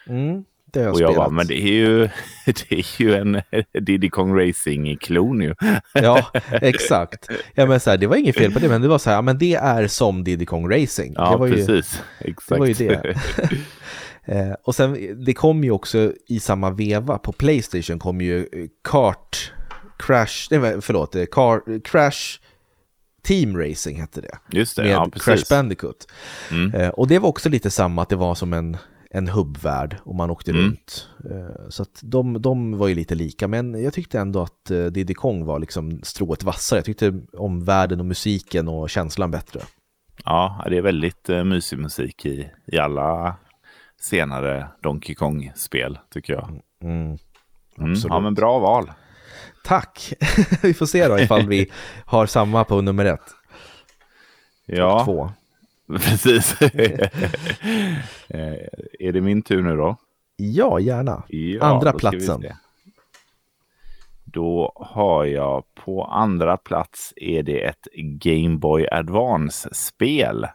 Mm. Det har jag och jag spelat. bara, men det är ju, det är ju en Diddy Kong Racing-klon ju. ja, exakt. Ja, men så här, det var inget fel på det, men det var så här, men det är som Diddy Kong Racing. Ja, precis. Ju, exakt. Det var ju det. Eh, och sen, det kom ju också i samma veva, på Playstation kom ju Kart Crash, nej förlåt, eh, Car, Crash Team Racing hette det. Just det, med ja, Crash Bandicoot. Mm. Eh, och det var också lite samma, att det var som en en hubbvärld och man åkte mm. runt. Eh, så att de, de var ju lite lika, men jag tyckte ändå att eh, Diddy Kong var liksom strået vassare. Jag tyckte om världen och musiken och känslan bättre. Ja, det är väldigt uh, mysig musik i, i alla senare Donkey Kong-spel, tycker jag. Mm, mm, ja, men bra val. Tack! vi får se då ifall vi har samma på nummer ett. Ja. Två. Precis. Eh, är det min tur nu då? Ja, gärna. Ja, andra platsen. Då har jag på andra plats är det ett Game Boy Advance-spel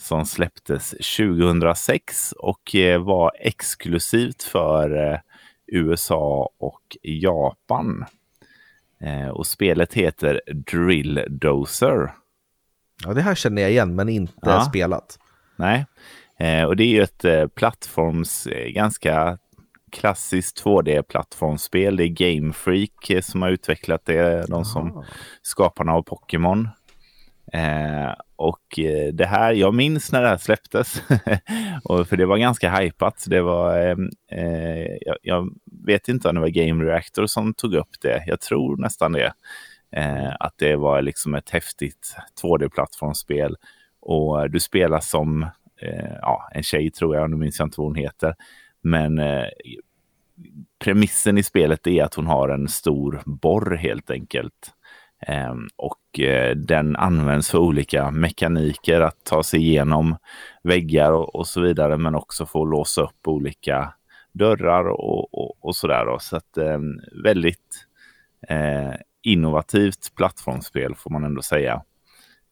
som släpptes 2006 och eh, var exklusivt för eh, USA och Japan. Och spelet heter Drill Dozer. Ja, det här känner jag igen, men inte ja. spelat. Nej, eh, och det är ju ett eh, plattforms, eh, ganska klassiskt 2D-plattformsspel. Det är Game Freak eh, som har utvecklat det, de som skaparna av Pokémon. Eh, och eh, det här, jag minns när det här släpptes, och för det var ganska hypat. Det var, ehm, eh, jag, jag, vet inte om det var Game Reactor som tog upp det. Jag tror nästan det. Eh, att det var liksom ett häftigt 2D-plattformsspel. Och eh, du spelar som eh, ja, en tjej tror jag, nu minns jag inte vad hon heter. Men eh, premissen i spelet är att hon har en stor borr helt enkelt. Ehm, och eh, den används för olika mekaniker att ta sig igenom väggar och, och så vidare, men också för att låsa upp olika dörrar och, och, och sådär. Så att ehm, väldigt eh, innovativt plattformsspel får man ändå säga.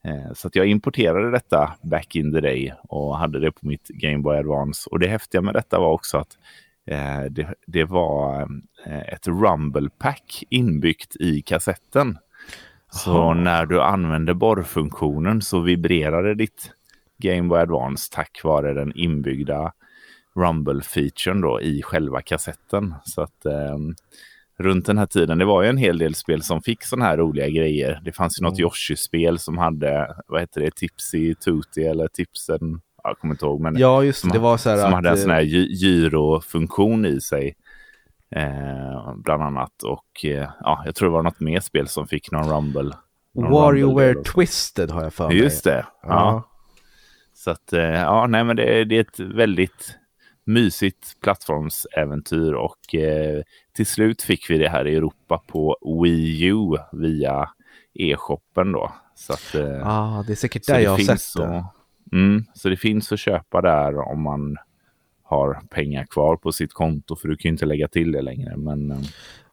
Eh, så att jag importerade detta back in the day och hade det på mitt Game Boy Advance. Och det häftiga med detta var också att eh, det, det, var eh, ett Rumble Pack inbyggt i kassetten. Så Aha. när du använde borrfunktionen så vibrerade ditt Game Boy Advance tack vare den inbyggda Rumble-featuren då i själva kassetten. Så att eh, runt den här tiden. Det var ju en hel del spel som fick sådana här roliga grejer. Det fanns ju något mm. Yoshi-spel som hade, vad heter det, Tipsy Tutti eller Tipsen, jag kommer inte ihåg. Men ja, just det. det var så här som att, hade en sån här gyrofunktion i sig. Eh, bland annat. Och eh, ja, jag tror det var något mer spel som fick någon Rumble. Någon WarioWare Twisted har jag för mig. Just det. Ja. ja. Så att, eh, ja, nej men det, det är ett väldigt mysigt plattformsäventyr och till slut fick vi det här i Europa på Wii U via e-shoppen då. Så att, ah, det är säkert där jag har sett det. Och, mm, så det finns att köpa där om man har pengar kvar på sitt konto för du kan ju inte lägga till det längre. Men, eh,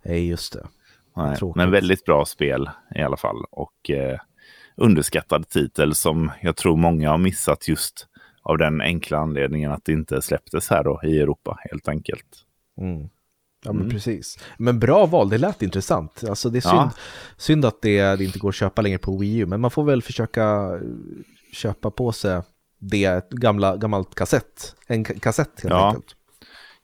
Nej, just det. Nej, men väldigt bra spel i alla fall och eh, underskattad titel som jag tror många har missat just av den enkla anledningen att det inte släpptes här då i Europa helt enkelt. Mm. Ja, men mm. precis. Men bra val, det lät intressant. Alltså det är synd, ja. synd att det, det, inte går att köpa längre på Wii U, men man får väl försöka köpa på sig det gamla, gammalt kassett. En kassett helt ja. enkelt.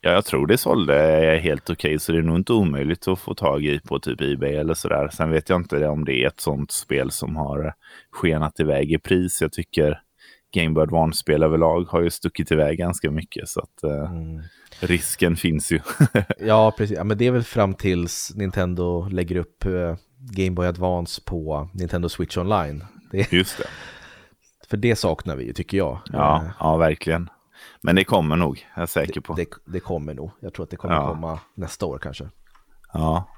Ja, jag tror det sålde helt okej, okay, så det är nog inte omöjligt att få tag i på typ Ebay eller sådär. Sen vet jag inte om det är ett sånt spel som har skenat iväg i pris. Jag tycker Game Boy Advance-spel överlag har ju stuckit iväg ganska mycket. Så att eh, mm. risken finns ju. ja, precis. Ja, men det är väl fram tills Nintendo lägger upp eh, Game Boy Advance på Nintendo Switch Online. Det, Just det. För det saknar vi ju, tycker jag. Ja, eh, ja, verkligen. Men det kommer nog, jag är säker det, på. Det, det, kommer nog. Jag tror att det kommer ja. komma nästa år kanske. Ja.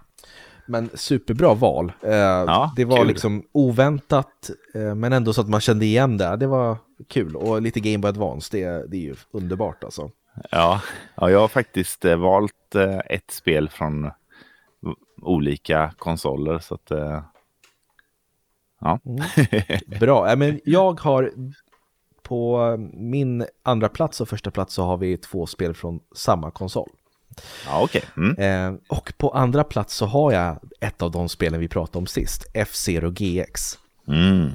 Men superbra val. Eh, ja, det var kul. liksom oväntat, eh, men ändå så att man kände igen det. Det var kul. Och lite Game Boy Advance, det, det är ju underbart alltså. Ja, ja jag har faktiskt eh, valt eh, ett spel från olika konsoler. Så att, ja. Mm. Bra, men jag har på min andra plats och första plats så har vi två spel från samma konsol. Ja, okay. Mm. Eh, och på andra plats så har jag ett av de spelen vi pratade om sist, F-Zero GX. Mm.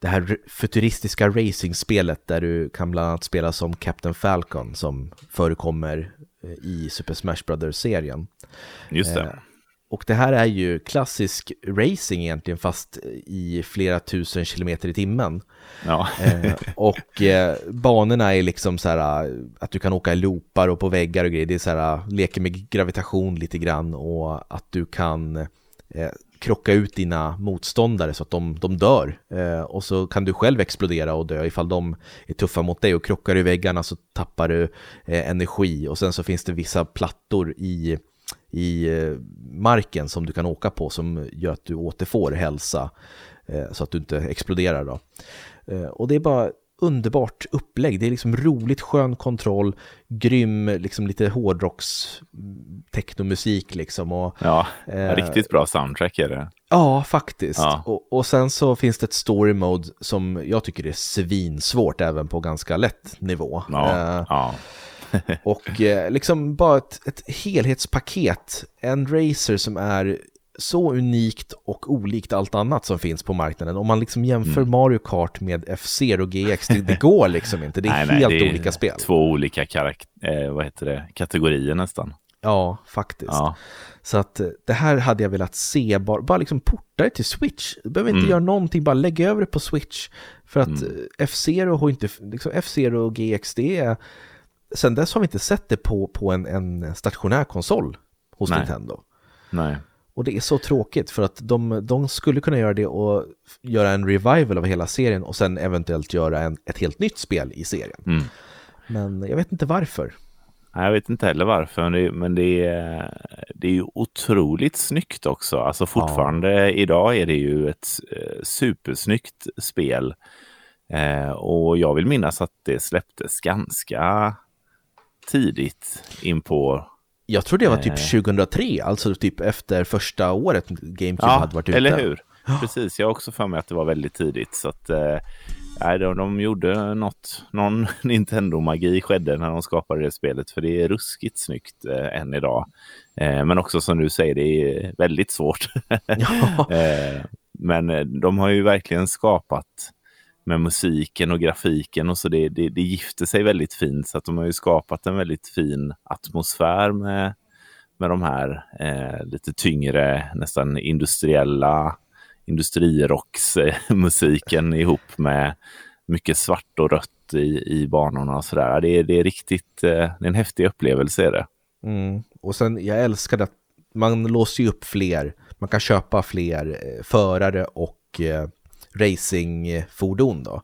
Det här futuristiska racingspelet där du kan bland annat spela som Captain Falcon som förekommer eh, i Super Smash Brothers-serien. Just det. Eh, och det här är ju klassisk racing egentligen fast i flera tusen kilometer i timmen. Ja. eh, och eh, banorna är liksom så här att du kan åka i loopar och på väggar och grejer. Det är så här leker med gravitation lite grann och att du kan eh, krocka ut dina motståndare så att de, de dör. Eh, och så kan du själv explodera och dö ifall de är tuffa mot dig och krockar i väggarna så tappar du eh, energi och sen så finns det vissa plattor i i eh, marken som du kan åka på som gör att du återfår hälsa eh, så att du inte exploderar. Då. Eh, och det är bara underbart upplägg. Det är liksom roligt, skön kontroll, grym, liksom lite hårdrocks technomusik liksom. Och, ja, eh, riktigt bra soundtrack är det. Ja, faktiskt. Ja. Och, och sen så finns det ett story mode som jag tycker är svinsvårt även på ganska lätt nivå. Ja, eh, ja. och eh, liksom bara ett, ett helhetspaket. En racer som är så unikt och olikt allt annat som finns på marknaden. Om man liksom jämför mm. Mario Kart med F-Zero GX, det, det, går liksom inte. Det är nej, helt nej, det är olika spel. Två olika eh, vad heter det? kategorier nästan. Ja, faktiskt. Ja. Så att eh, det här hade jag velat se, bara, bara liksom porta det till Switch. Du behöver inte mm. göra någonting, bara lägg över det på Switch. För att mm. Eh, F-Zero har inte, liksom F-Zero och GX, det är sen dess har vi inte sett det på, på en, en stationär konsol hos Nej. Nintendo. Nej. Och det är så tråkigt för att de, de skulle kunna göra det och göra en revival av hela serien och sen eventuellt göra en, ett helt nytt spel i serien. Mm. Men jag vet inte varför. Jag vet inte heller varför, men det är, det är ju otroligt snyggt också. Alltså fortfarande ja. idag är det ju ett eh, supersnyggt spel. Eh, och jag vill minnas att det släpptes ganska tidigt in på... Jag tror det var typ 2003, eh, alltså typ efter första året GameCube ja, hade varit ute. eller hur? Precis, jag har också för mig att det var väldigt tidigt. Så att, eh, de, de gjorde något, någon Nintendo-magi skedde när de skapade det spelet. För det är ruskigt snyggt eh, än idag. Eh, men också som du säger, det är väldigt svårt. Ja. eh, men eh, de har ju verkligen skapat med musiken och grafiken och så det, det, det gifter sig väldigt fint så att de har ju skapat en väldigt fin atmosfär med, med de här eh, lite tyngre, nästan industriella industrirocksmusiken eh, ihop med mycket svart och rött i, i banorna och sådär. Det, det är riktigt, eh, det är en häftig upplevelse är det. Mm. Och sen, jag älskar att man låser ju upp fler, man kan köpa fler eh, förare och eh, racingfordon då.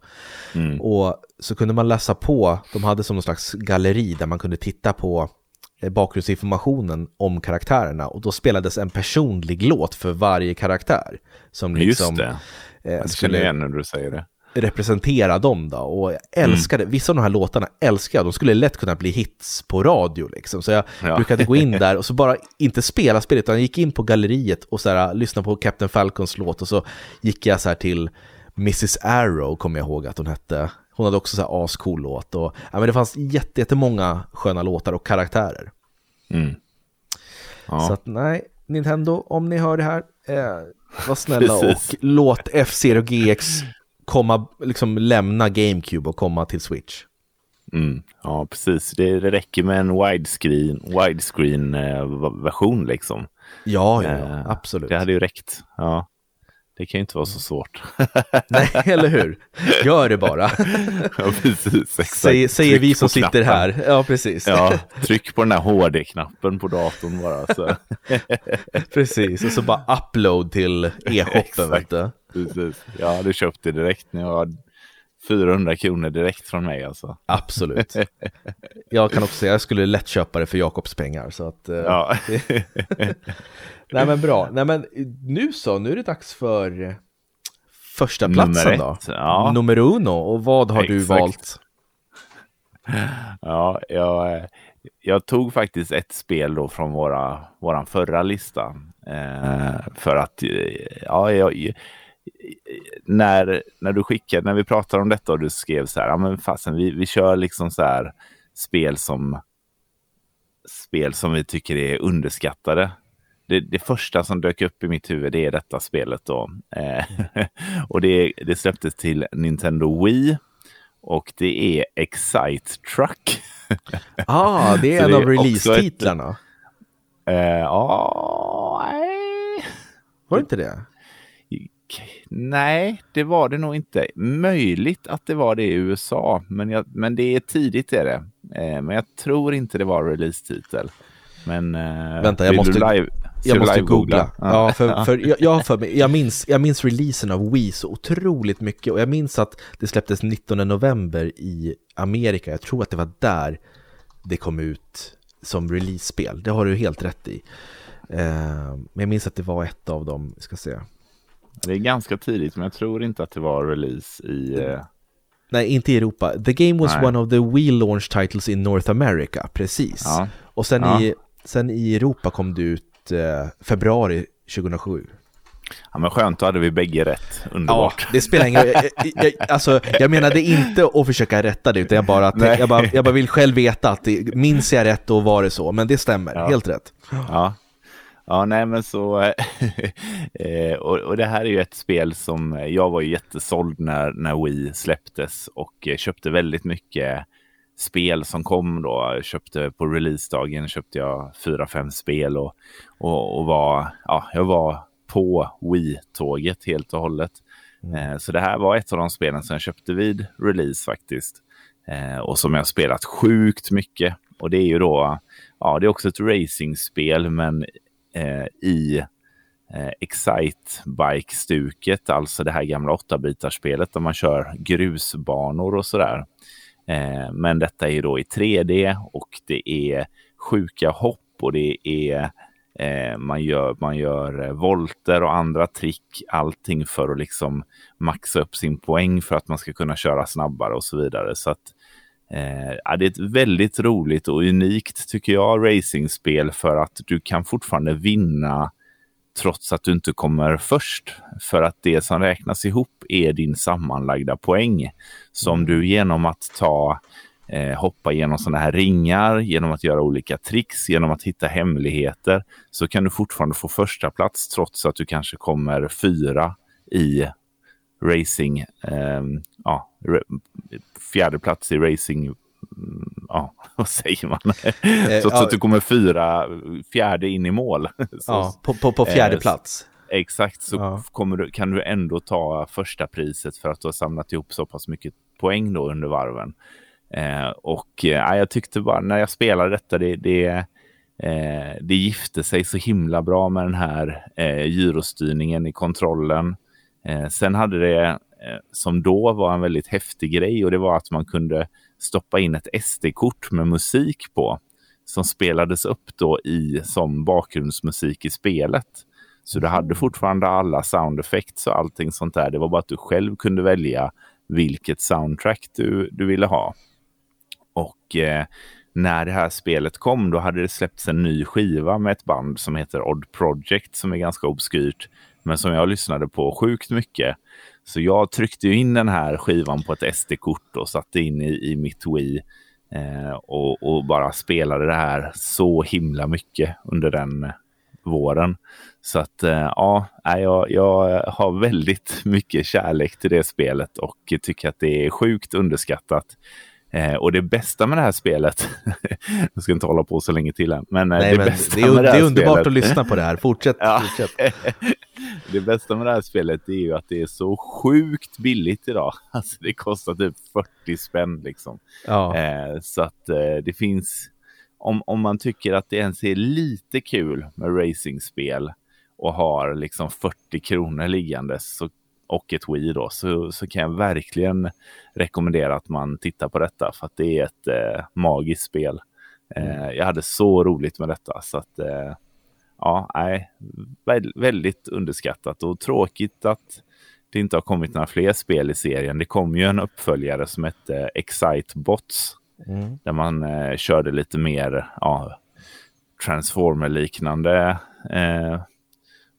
Mm. Och så kunde man läsa på, de hade som någon slags galleri där man kunde titta på eh, bakgrundsinformationen om karaktärerna och då spelades en personlig låt för varje karaktär. Som liksom, Just det, eh, jag skulle igen när du säger det representera dem då. Och jag älskade, mm. vissa av de här låtarna älskar jag, de skulle lätt kunna bli hits på radio liksom. Så jag ja. brukade gå in där och så bara inte spela spelet, utan jag gick in på galleriet och så här, lyssnade på Captain Falcons låt och så gick jag så här till Mrs Arrow, kommer jag ihåg att hon hette. Hon hade också så här ascool låt och ja, men det fanns jättemånga sköna låtar och karaktärer. Mm. Ja. Så att nej, Nintendo, om ni hör det här, eh, var snälla och låt F-Zero GX komma, liksom lämna GameCube och komma till Switch. Mm, ja, precis. Det, det räcker med en widescreen, widescreen eh, version liksom. Ja, ja, eh, absolut. Det hade ju räckt. Ja. Det kan ju inte vara så svårt. Nej, eller hur? Gör det bara. ja, precis. Säger, säger vi som sitter här. Ja, precis. Ja, tryck på den här HD-knappen på datorn bara. Så. precis, och så bara upload till e-shoppen. Precis. Jag hade köpt det direkt när jag 400 kronor direkt från mig alltså. Absolut. Jag kan också säga, jag skulle lätt köpa det för Jakobs pengar. Så att, eh, Ja. Nej men bra. Nej men nu så, nu är det dags för första platsen Nummer då. ett, ja. Nummer uno. Och vad har du Exakt. valt? Ja, jag, jag tog faktiskt ett spel då från våra, våran förra lista. Eh, för att, eh, ja, jag, när, när du skickade, när vi pratade om detta och du skrev så här, ja men fasen, vi, vi kör liksom så här spel som spel som vi tycker är underskattade. Det, det första som dök upp i mitt huvud det är detta spelet då. Eh, och det, det släpptes till Nintendo Wii och det är Excite Truck. Ah, det är en av release-titlarna. Eh, Ja, nej. Var det inte det? Nej, det var det nog inte. Möjligt att det var det i USA, men, jag, men det är tidigt är det. Eh, men jag tror inte det var release-titel. Men eh, Vänta, jag måste- live, Jag måste live-googla? googla. Ja, för, för jag, jag, för mig, jag, minns, jag minns releasen av Wii så otroligt mycket och jag minns att det släpptes 19 november i Amerika. Jag tror att det var där det kom ut som release-spel. Det har du helt rätt i. Eh, men jag minns att det var ett av dem, ska se. Det är ganska tidigt, men jag tror inte att det var release i... Eh, Nej, inte i Europa. The game was Nej. one of the Wii launch titles in North America, precis. Ja. Och sen, Ja. i, sen i Europa kom det ut eh, februari 2007. ja, men skönt, då hade vi bägge rätt. Ja, Underbart. det spelar ingen roll. Alltså, jag menade inte att försöka rätta det, utan jag bara, Nej. jag bara, jag bara vill själv veta att det, minns jag rätt då var det så, men det stämmer, Ja. helt rätt. Ja. Ja, nej men så... eh, och, och det här är ju ett spel som jag var ju jättesåld när, när Wii släpptes och eh, köpte väldigt mycket spel som kom då. Jag köpte på releasedagen köpte jag fyra, fem spel och, och, och var, ja, jag var på Wii-tåget helt och hållet. Eh, så det här var ett av de spelen som jag köpte vid release faktiskt. Eh, och som jag spelat sjukt mycket. Och det är ju då, ja det är också ett racingspel men eh, Eh, i eh, Excite Bike-stuket, alltså det här gamla 8-bitarspelet där man kör grusbanor och sådär. Eh, men detta är ju då i 3D och det är sjuka hopp och det är eh, man gör, man gör eh, volter och andra trick, allting för att liksom maxa upp sin poäng för att man ska kunna köra snabbare och så vidare. Så att Eh, det är ett väldigt roligt och unikt, tycker jag, racingspel för att du kan fortfarande vinna trots att du inte kommer först. För att det som räknas ihop är din sammanlagda poäng. Som du genom att ta eh, hoppa genom sådana här ringar, genom att göra olika tricks, genom att hitta hemligheter, så kan du fortfarande få första plats trots att du kanske kommer fyra i racing, ehm, ja, fjärde plats i racing, mm, ja, vad säger man? Trots ja. att du kommer fyra, fjärde in i mål. Så, Ja, på, på, på fjärde Eh, plats. Exakt, så Ja. kommer du, kan du ändå ta första priset för att du har samlat ihop så pass mycket poäng då under varven. Eh, och eh, jag tyckte bara när jag spelade detta, det, det, eh, det gifte sig så himla bra med den här eh, gyrostyrningen i kontrollen. Eh, sen hade det, eh, som då var en väldigt häftig grej, och det var att man kunde stoppa in ett SD-kort med musik på som spelades upp då i som bakgrundsmusik i spelet. Så du hade fortfarande alla sound effects och allting sånt där. Det var bara att du själv kunde välja vilket soundtrack du, du ville ha. Och eh, när det här spelet kom, då hade det släppts en ny skiva med ett band som heter Odd Project som är ganska obskyrt, men som jag lyssnade på sjukt mycket. Så jag tryckte ju in den här skivan på ett SD-kort och satte in i, i mitt Wii eh, och, och bara spelade det här så himla mycket under den våren. Så att eh, ja, jag, jag har väldigt mycket kärlek till det spelet och tycker att det är sjukt underskattat. Eh, och det bästa med det här spelet, jag ska inte hålla på så länge till än, men, eh, Nej, det men bästa det är, med det här är underbart spelet, att lyssna på det här. Fortsätt. Ja. fortsätt. det bästa med det här spelet är ju att det är så sjukt billigt idag. Alltså det kostar typ 40 spänn liksom. Ja. Eh, så att eh, det finns, om, om man tycker att det ens är lite kul med racingspel och har liksom 40 kronor liggandes så, och ett Wii då så, så kan jag verkligen rekommendera att man tittar på detta för att det är ett eh, magiskt spel. Eh, jag hade så roligt med detta så att eh, ja, nej, väldigt underskattat och tråkigt att det inte har kommit några fler spel i serien. Det kom ju en uppföljare som hette Excite Bots mm. där man eh, körde lite mer ja, Transformer-liknande eh,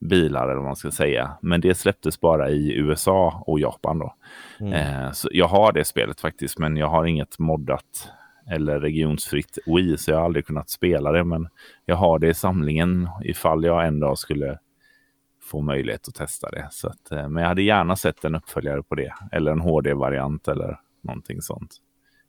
bilar eller vad man ska säga. Men det släpptes bara i USA och Japan då. Mm. Eh, så jag har det spelet faktiskt, men jag har inget moddat eller regionsfritt Wii, så jag har aldrig kunnat spela det. Men jag har det i samlingen ifall jag en dag skulle få möjlighet att testa det. Så att, eh, men jag hade gärna sett en uppföljare på det, eller en HD-variant eller någonting sånt.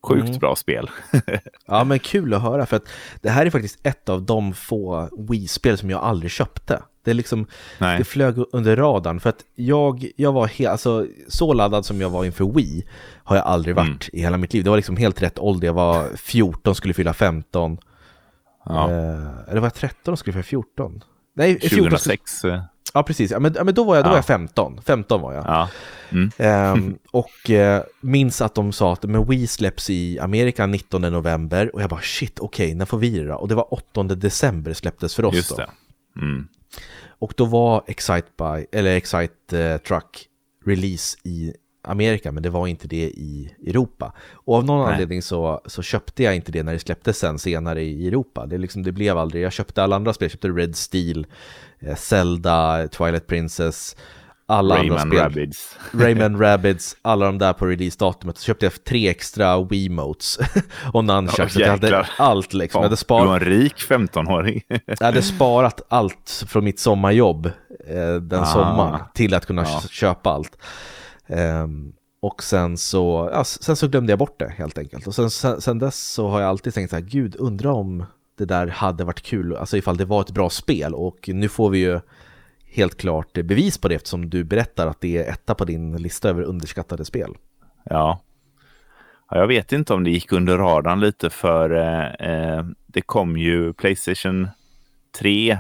Sjukt mm. bra spel. ja, men kul att höra för att det här är faktiskt ett av de få Wii-spel som jag aldrig köpte. Det, liksom, det flög under radarn för att jag, jag var helt, alltså så laddad som jag var inför Wii har jag aldrig varit mm. i hela mitt liv. Det var liksom helt rätt ålder, jag var 14, skulle fylla 15. Ja. Eh, eller var jag 13 och skulle fylla 14? Nej, 2006. Skulle... Ja, precis. Ja, men, ja, men då var jag, då var jag 15. 15 var jag. Ja. Mm. Ehm, och eh, minns att de sa att men Wii släpps i Amerika 19 november och jag bara shit, okej, okay, när får vi det då? Och det var 8 december släpptes för oss Just då. Mm. Och då var Excite, by, eller Excite uh, Truck release i Amerika, men det var inte det i Europa. Och av någon Nej. anledning så, så köpte jag inte det när det släpptes sen senare i Europa. Det, liksom, det blev aldrig, jag köpte alla andra spel, jag köpte Red Steel, eh, Zelda, Twilight Princess, alla Rayman andra spel. Rabbids. Rayman Rabbids, alla de där på release-datumet. Så köpte jag tre extra Wiimotes och Nunchucks. Oh, jag hade allt liksom. Jag hade sparat... Du var en rik 15-åring. jag hade sparat allt från mitt sommarjobb eh, den ah. sommaren till att kunna ja. köpa allt. Um, och sen så, ja, sen så glömde jag bort det helt enkelt. Och sen, sen, sen dess så har jag alltid tänkt så här, gud, undra om det där hade varit kul, alltså ifall det var ett bra spel. Och nu får vi ju helt klart bevis på det eftersom du berättar att det är etta på din lista över underskattade spel. Ja. ja jag vet inte om det gick under radarn lite för eh, eh det kom ju Playstation 3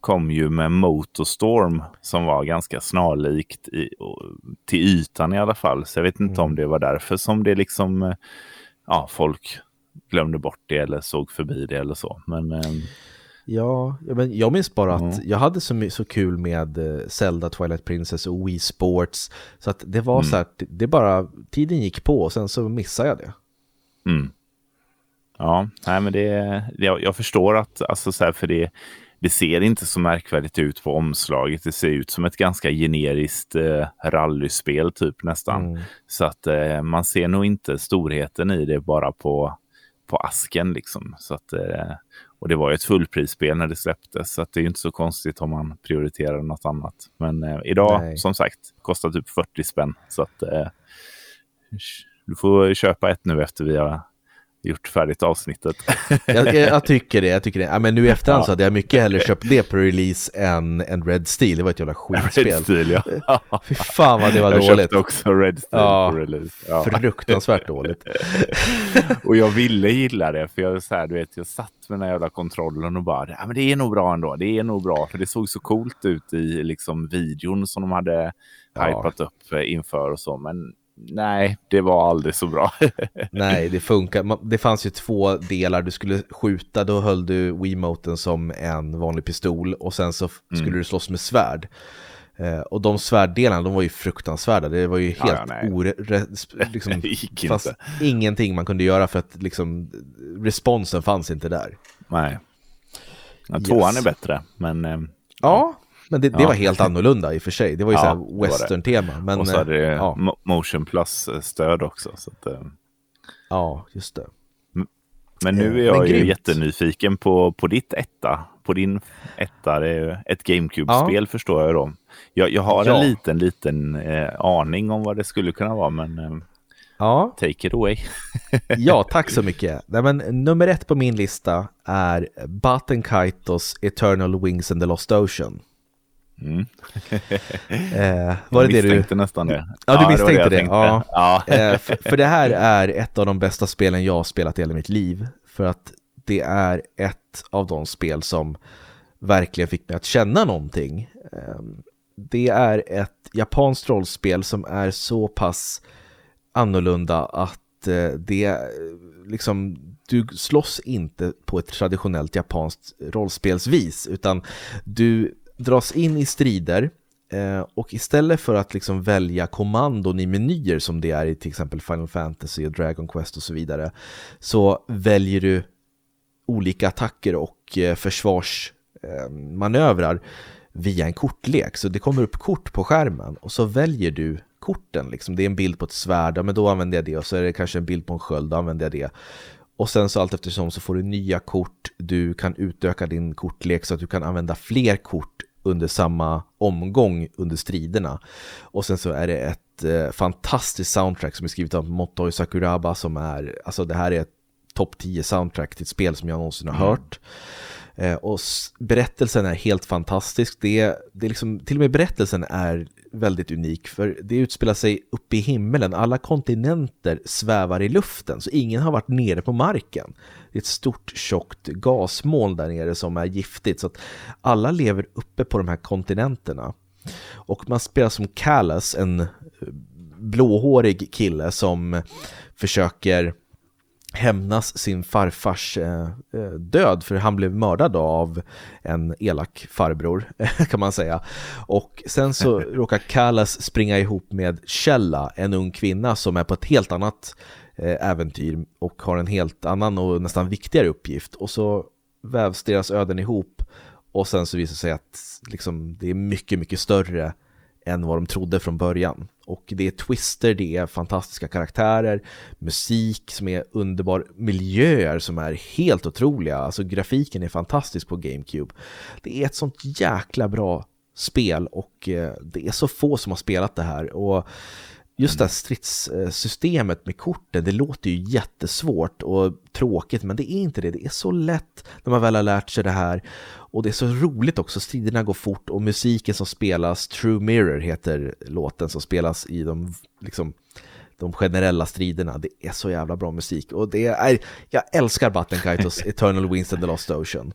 kom ju med Motorstorm som var ganska snarlikt i, till ytan i alla fall. Så jag vet inte mm. om det var därför som det liksom, eh, ja, folk glömde bort det eller såg förbi det eller så. Men, eh, ja, men jag minns bara att mm. jag hade så, så kul med eh, Zelda, Twilight Princess och Wii Sports. Så att det var mm. så här, det bara, tiden gick på och sen så missade jag det. Mm. Ja, nej men det, jag, jag förstår att, alltså så här, för det det ser inte så märkvärdigt ut på omslaget. Det ser ut som ett ganska generiskt eh, rallyspel typ nästan. Mm. Så att eh, man ser nog inte storheten i det bara på, på asken liksom. Så att, eh, och det var ju ett fullprisspel när det släpptes så att det är inte så konstigt om man prioriterar något annat. Men eh, idag Nej. som sagt kostar typ 40 spänn. Så att eh, du får köpa ett nu efter vi har gjort färdigt avsnittet. jag, jag, tycker det, jag tycker det. Ja, men nu i efterhand så hade jag mycket hellre köpt det på release än, än Red Steel. Det var ett jävla skitspel. Red Steel, ja. Fy fan vad det var jag dåligt. Jag köpte också Red Steel ja, på release. Ja. Fruktansvärt dåligt. och jag ville gilla det, för jag, så här, du vet, jag satt med den här jävla kontrollen och bara, ja, men det är nog bra ändå. Det är nog bra, för det såg så coolt ut i liksom, videon som de hade ja. hypat upp eh, inför och så. Men nej, det var aldrig så bra. nej, det funkar. Det fanns ju två delar. Du skulle skjuta, då höll du Wiimoten som en vanlig pistol och sen så skulle mm. du slåss med svärd. Eh, och de svärddelarna, de var ju fruktansvärda. Det var ju helt ja, ja, ore... Liksom, fast ingenting man kunde göra för att liksom, responsen fanns inte där. Nej. Ja, tvåan yes. är bättre, men... Eh, ja, men det, det ja. var helt annorlunda i och för sig. Det var ju ja, så western-tema. Men, och så hade det ja. motion plus-stöd också. Så att, eh. Ja, just det. Men nu är jag ju jättenyfiken på, på ditt etta. På din etta, det är ett GameCube-spel ja. förstår jag då. Jag, jag har ja. en liten, liten eh, aning om vad det skulle kunna vara, men eh, ja. take it away. ja, tack så mycket. Nej, men, nummer ett på min lista är Button Kaitos Eternal Wings and the Lost Ocean. Mm. eh, var det det du... nästan det. Ja, du ja, misstänkte det. det. Ja. ja. eh, för, för, det här är ett av de bästa spelen jag har spelat i hela mitt liv. För att det är ett av de spel som verkligen fick mig att känna någonting. Eh, det är ett japanskt rollspel som är så pass annorlunda att eh, det liksom, du slåss inte på ett traditionellt japanskt rollspelsvis utan du dras in i strider eh, och istället för att liksom välja kommandon i menyer som det är i till exempel Final Fantasy och Dragon Quest och så vidare så väljer du olika attacker och eh, försvarsmanövrar eh, via en kortlek. Så det kommer upp kort på skärmen och så väljer du korten. Liksom. Det är en bild på ett svärd, men då använder jag det. Och så är det kanske en bild på en sköld, då använder jag det. Och sen så allt eftersom så får du nya kort. Du kan utöka din kortlek så att du kan använda fler kort under samma omgång under striderna. Och sen så är det ett eh, fantastiskt soundtrack som är skrivet av Motoi Sakuraba som är, alltså det här är ett topp 10 soundtrack till ett spel som jag någonsin har mm. hört. Eh, och berättelsen är helt fantastisk. Det, det är liksom, till och med berättelsen är väldigt unik för det utspelar sig uppe i himmelen. Alla kontinenter svävar i luften så ingen har varit nere på marken. Det är ett stort tjockt gasmoln där nere som är giftigt så att alla lever uppe på de här kontinenterna. Och man spelar som Callas, en eh, blåhårig kille som försöker hämnas sin farfars eh, eh, död för han blev mördad av en elak farbror kan man säga. Och sen så råkar Callas springa ihop med Kjella, en ung kvinna som är på ett helt annat eh, äventyr och har en helt annan och nästan viktigare uppgift. Och så vävs deras öden ihop och sen så visar det sig att liksom, det är mycket, mycket större än vad de trodde från början. Och det är twister, det är fantastiska karaktärer, musik som är underbar, miljöer som är helt otroliga, alltså grafiken är fantastisk på GameCube. Det är ett sånt jäkla bra spel och eh, det är så få som har spelat det här. Och just det här stridssystemet med korten, det låter ju jättesvårt och tråkigt, men det är inte det. Det är så lätt när man väl har lärt sig det här. Och det är så roligt också, striderna går fort och musiken som spelas, True Mirror heter låten som spelas i de, liksom, de generella striderna. Det är så jävla bra musik och det är, jag älskar Battenkaitos Eternal Winds and the Lost Ocean.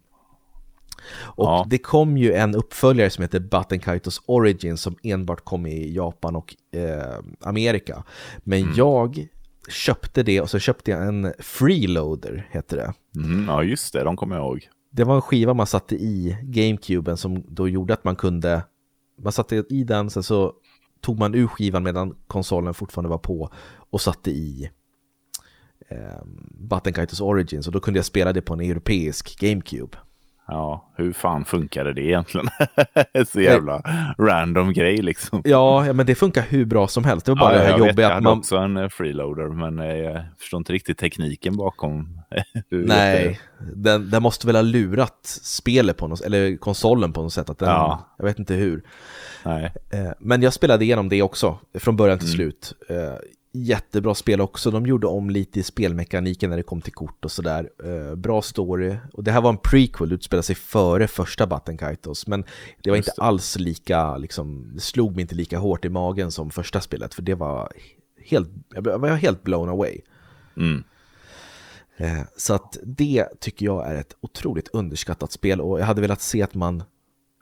Och ja. det kom ju en uppföljare som heter Battenkaitos Origin som enbart kom i Japan och eh, Amerika. Men mm. jag köpte det och så köpte jag en freeloader, heter det. Mm, ja, just det, de kommer jag ihåg. Det var en skiva man satte i GameCuben som då gjorde att man kunde, man satte i den, sen så tog man ur skivan medan konsolen fortfarande var på och satte i eh, Battenkaitos Origins och då kunde jag spela det på en europeisk GameCube. Ja, hur fan funkade det egentligen? så jävla random grej liksom. Ja, men det funkar hur bra som helst. Det var bara ja, det här jobbiga att man... Jag också en eh, freeloader, men eh, jag förstår inte riktigt tekniken bakom. Nej, den, den, måste väl ha lurat spelet på något eller konsolen på något sätt. Att den, ja. Jag vet inte hur. Nej. Eh, men jag spelade igenom det också, från början till mm. slut jättebra spel också. De gjorde om lite i spelmekaniken när det kom till kort och sådär. Eh, bra story. Och det här var en prequel, det utspelade sig före första Button Kaitos. Men det var Just inte det. alls lika, liksom, det slog mig inte lika hårt i magen som första spelet. För det var helt, jag var helt blown away. Mm. Eh, så att det tycker jag är ett otroligt underskattat spel och jag hade velat se att man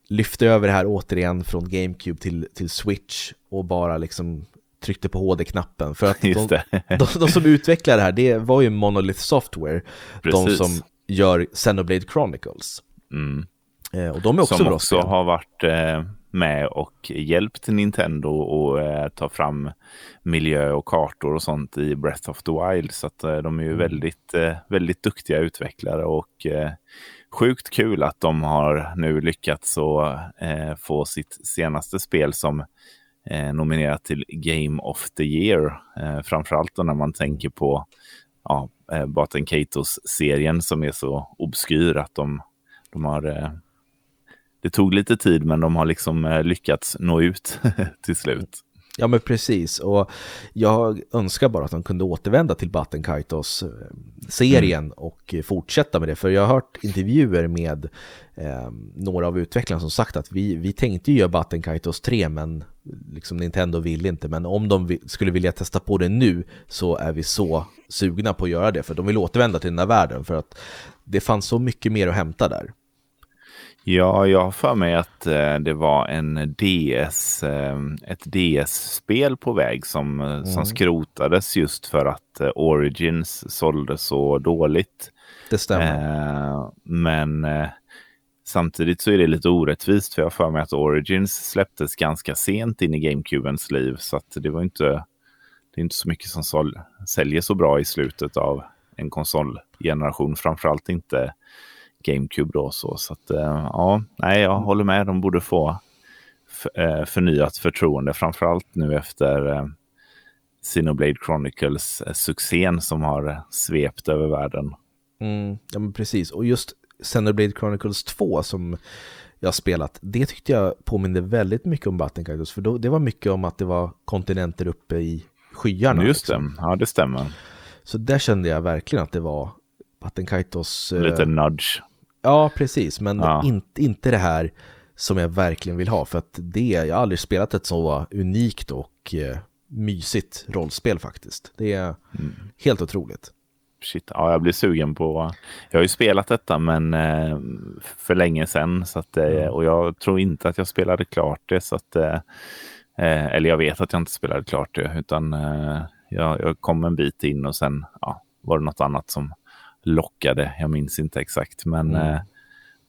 lyfte över det här återigen från GameCube till, till Switch och bara liksom tryckte på HD-knappen. För att de, de, de, som utvecklar det här, det var ju Monolith Software. Precis. De som gör Xenoblade Chronicles. Mm. Eh, och de är också som bra också spel. har varit eh, med och hjälpt Nintendo att eh, ta fram miljö och kartor och sånt i Breath of the Wild. Så att, eh, de är ju mm. väldigt, eh, väldigt duktiga utvecklare och eh, sjukt kul att de har nu lyckats att få sitt senaste spel som eh, nominerat till Game of the Year. Eh, framförallt då när man tänker på ja, eh, Baten Katos-serien som är så obskyr att de, de har... Eh, det tog lite tid men de har liksom eh, lyckats nå ut till slut. Ja men precis och jag önskar bara att de kunde återvända till Battenkaitos serien mm. och fortsätta med det. För jag har hört intervjuer med eh, några av utvecklarna som sagt att vi, vi tänkte ju göra Battenkaitos 3 men liksom Nintendo vill inte. Men om de skulle vilja testa på det nu så är vi så sugna på att göra det. För de vill återvända till den här världen för att det fanns så mycket mer att hämta där. Ja, jag har för mig att eh, det var en DS, eh, ett DS-spel på väg som, mm. som skrotades just för att eh, Origins sålde så dåligt. Det stämmer. Eh, men eh, samtidigt så är det lite orättvist för jag har för mig att Origins släpptes ganska sent in i GameCubens liv så att det var inte, det är inte så mycket som sål, säljer så bra i slutet av en konsolgeneration, framförallt inte GameCube då. Så, så att, eh, ja, nej, jag håller med. De borde få eh, förnyat förtroende, framförallt nu efter eh, Xenoblade Chronicles-succén som har svept över världen. Mm, ja, men precis. Och just Xenoblade Chronicles 2 som jag spelat, det tyckte jag påminde väldigt mycket om Button Kaitos, för då, det var mycket om att det var kontinenter uppe i skyarna. Just liksom. det, ja det stämmer. Så där kände jag verkligen att det var Button Kaitos... Lite nudge. Ja, precis. Men ja. Inte, inte det här som jag verkligen vill ha. För att det, jag har aldrig spelat ett så unikt och eh, mysigt rollspel faktiskt. Det är mm. helt otroligt. Shit, ja, jag blir sugen på... Jag har ju spelat detta men eh, för länge sedan. Så att, eh, mm. Och jag tror inte att jag spelade klart det. Så att, eh, eh, eller jag vet att jag inte spelade klart det. Utan eh, jag, jag kom en bit in och sen ja, var det något annat som lockade. Jag minns inte exakt, men, mm. eh,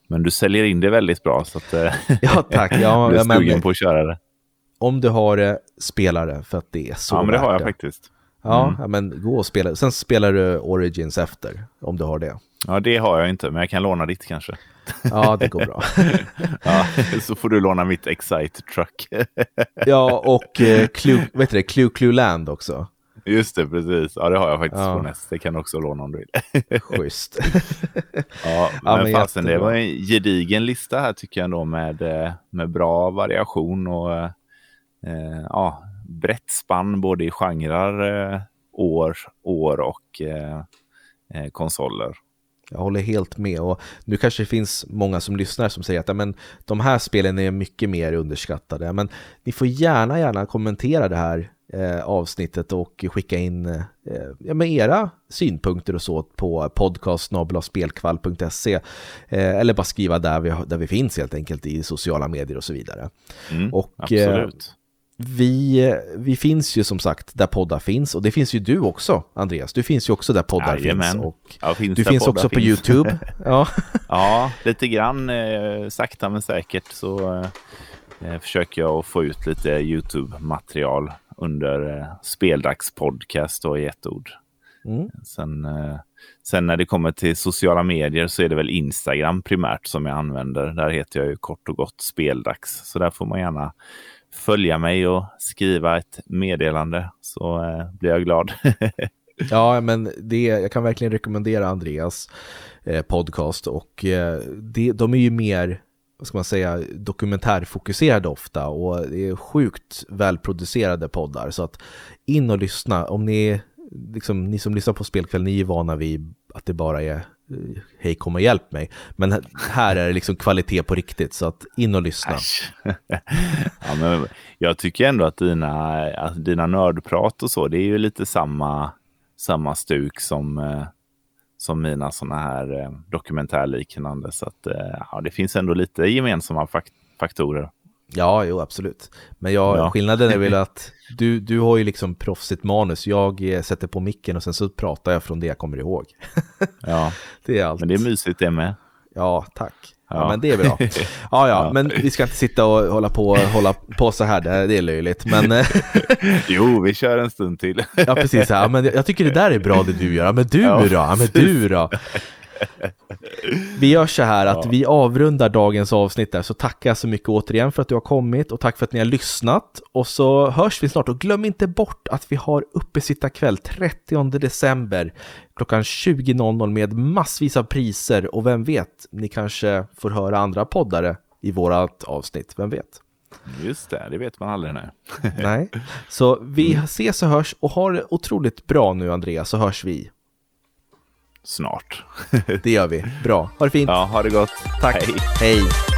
men du säljer in det väldigt bra. Så att, eh, ja, tack. Ja, jag är sugen på att köra det. Om du har eh, spelare för att det är så Ja, men det har jag faktiskt. Ja, mm. ja, men gå och spela. Sen spelar du Origins efter, om du har det. Ja, det har jag inte, men jag kan låna ditt kanske. Ja, det går bra. ja, så får du låna mitt Excite Truck. ja, och eh, Clue, vet du det, Clue Clue Land också. Just det, precis. Ja, det har jag faktiskt ja. på näst. Det kan du också låna om du vill. Schysst. ja, men, ja, men fasen, det var en gedigen lista här tycker jag ändå med, eh, med bra variation och eh, ja, brett spann både i genrer, eh, år, år och eh, eh, konsoler. Jag håller helt med och nu kanske det finns många som lyssnar som säger att men, de här spelen är mycket mer underskattade. Men ni får gärna, gärna kommentera det här eh, avsnittet och skicka in eh, ja, med era synpunkter och så på podcastnabelaspelkvall.se eh, eller bara skriva där vi, där vi finns helt enkelt i sociala medier och så vidare. Mm, och, eh, absolut. Vi, vi finns ju som sagt där poddar finns och det finns ju du också, Andreas. Du finns ju också där poddar Jajamän. finns. Och finns du finns också finns. på YouTube. ja. ja, lite grann eh, sakta men säkert så eh, försöker jag att få ut lite YouTube-material under eh, Speldags podcast då, i ett ord. Mm. Sen, eh, sen när det kommer till sociala medier så är det väl Instagram primärt som jag använder. Där heter jag ju kort och gott Speldags. Så där får man gärna följa mig och skriva ett meddelande så eh, blir jag glad. ja, men det, jag kan verkligen rekommendera Andreas eh, podcast och eh, det, de är ju mer vad ska man säga, dokumentärfokuserade ofta och det är sjukt välproducerade poddar. Så att in och lyssna. Om ni, liksom, ni som lyssnar på Spelkväll, ni är vana vid att det bara är hej kom och hjälp mig. Men här är det liksom kvalitet på riktigt, så att in och lyssna. ja, men jag tycker ändå att dina, att dina nördprat och så, det är ju lite samma, samma stuk som eh, som mina sådana här eh, dokumentärliknande. Så att, eh, ja, det finns ändå lite gemensamma faktorer. Ja, jo, absolut. Men jag, ja. skillnaden är väl att du, du har ju liksom proffsigt manus. Jag eh, sätter på micken och sen så pratar jag från det jag kommer ihåg. ja, det är allt. Men det är mysigt det med. Ja, tack. Ja. ja. men det är bra. Ja, ja, ja, men vi ska inte sitta och hålla på, hålla på så här, det är löjligt. Men... Eh, jo, vi kör en stund till. ja, precis. Ja, men jag tycker det där är bra det du gör. Men du ja, då? Men du då? Vi gör så här att ja. vi avrundar dagens avsnitt där, så tackar så mycket återigen för att du har kommit och tack för att ni har lyssnat. Och så hörs vi snart och glöm inte bort att vi har uppesittarkväll 30 december klockan 20.00 med massvis av priser och vem vet, ni kanske får höra andra poddare i vårat avsnitt, vem vet? Just det, det vet man aldrig. Nej. nej. Så vi ses och hörs och ha det otroligt bra nu Andreas, så hörs vi snart. det gör vi. Bra. Ha det fint. Ja, ha det gott. Tack. Hej. Hej.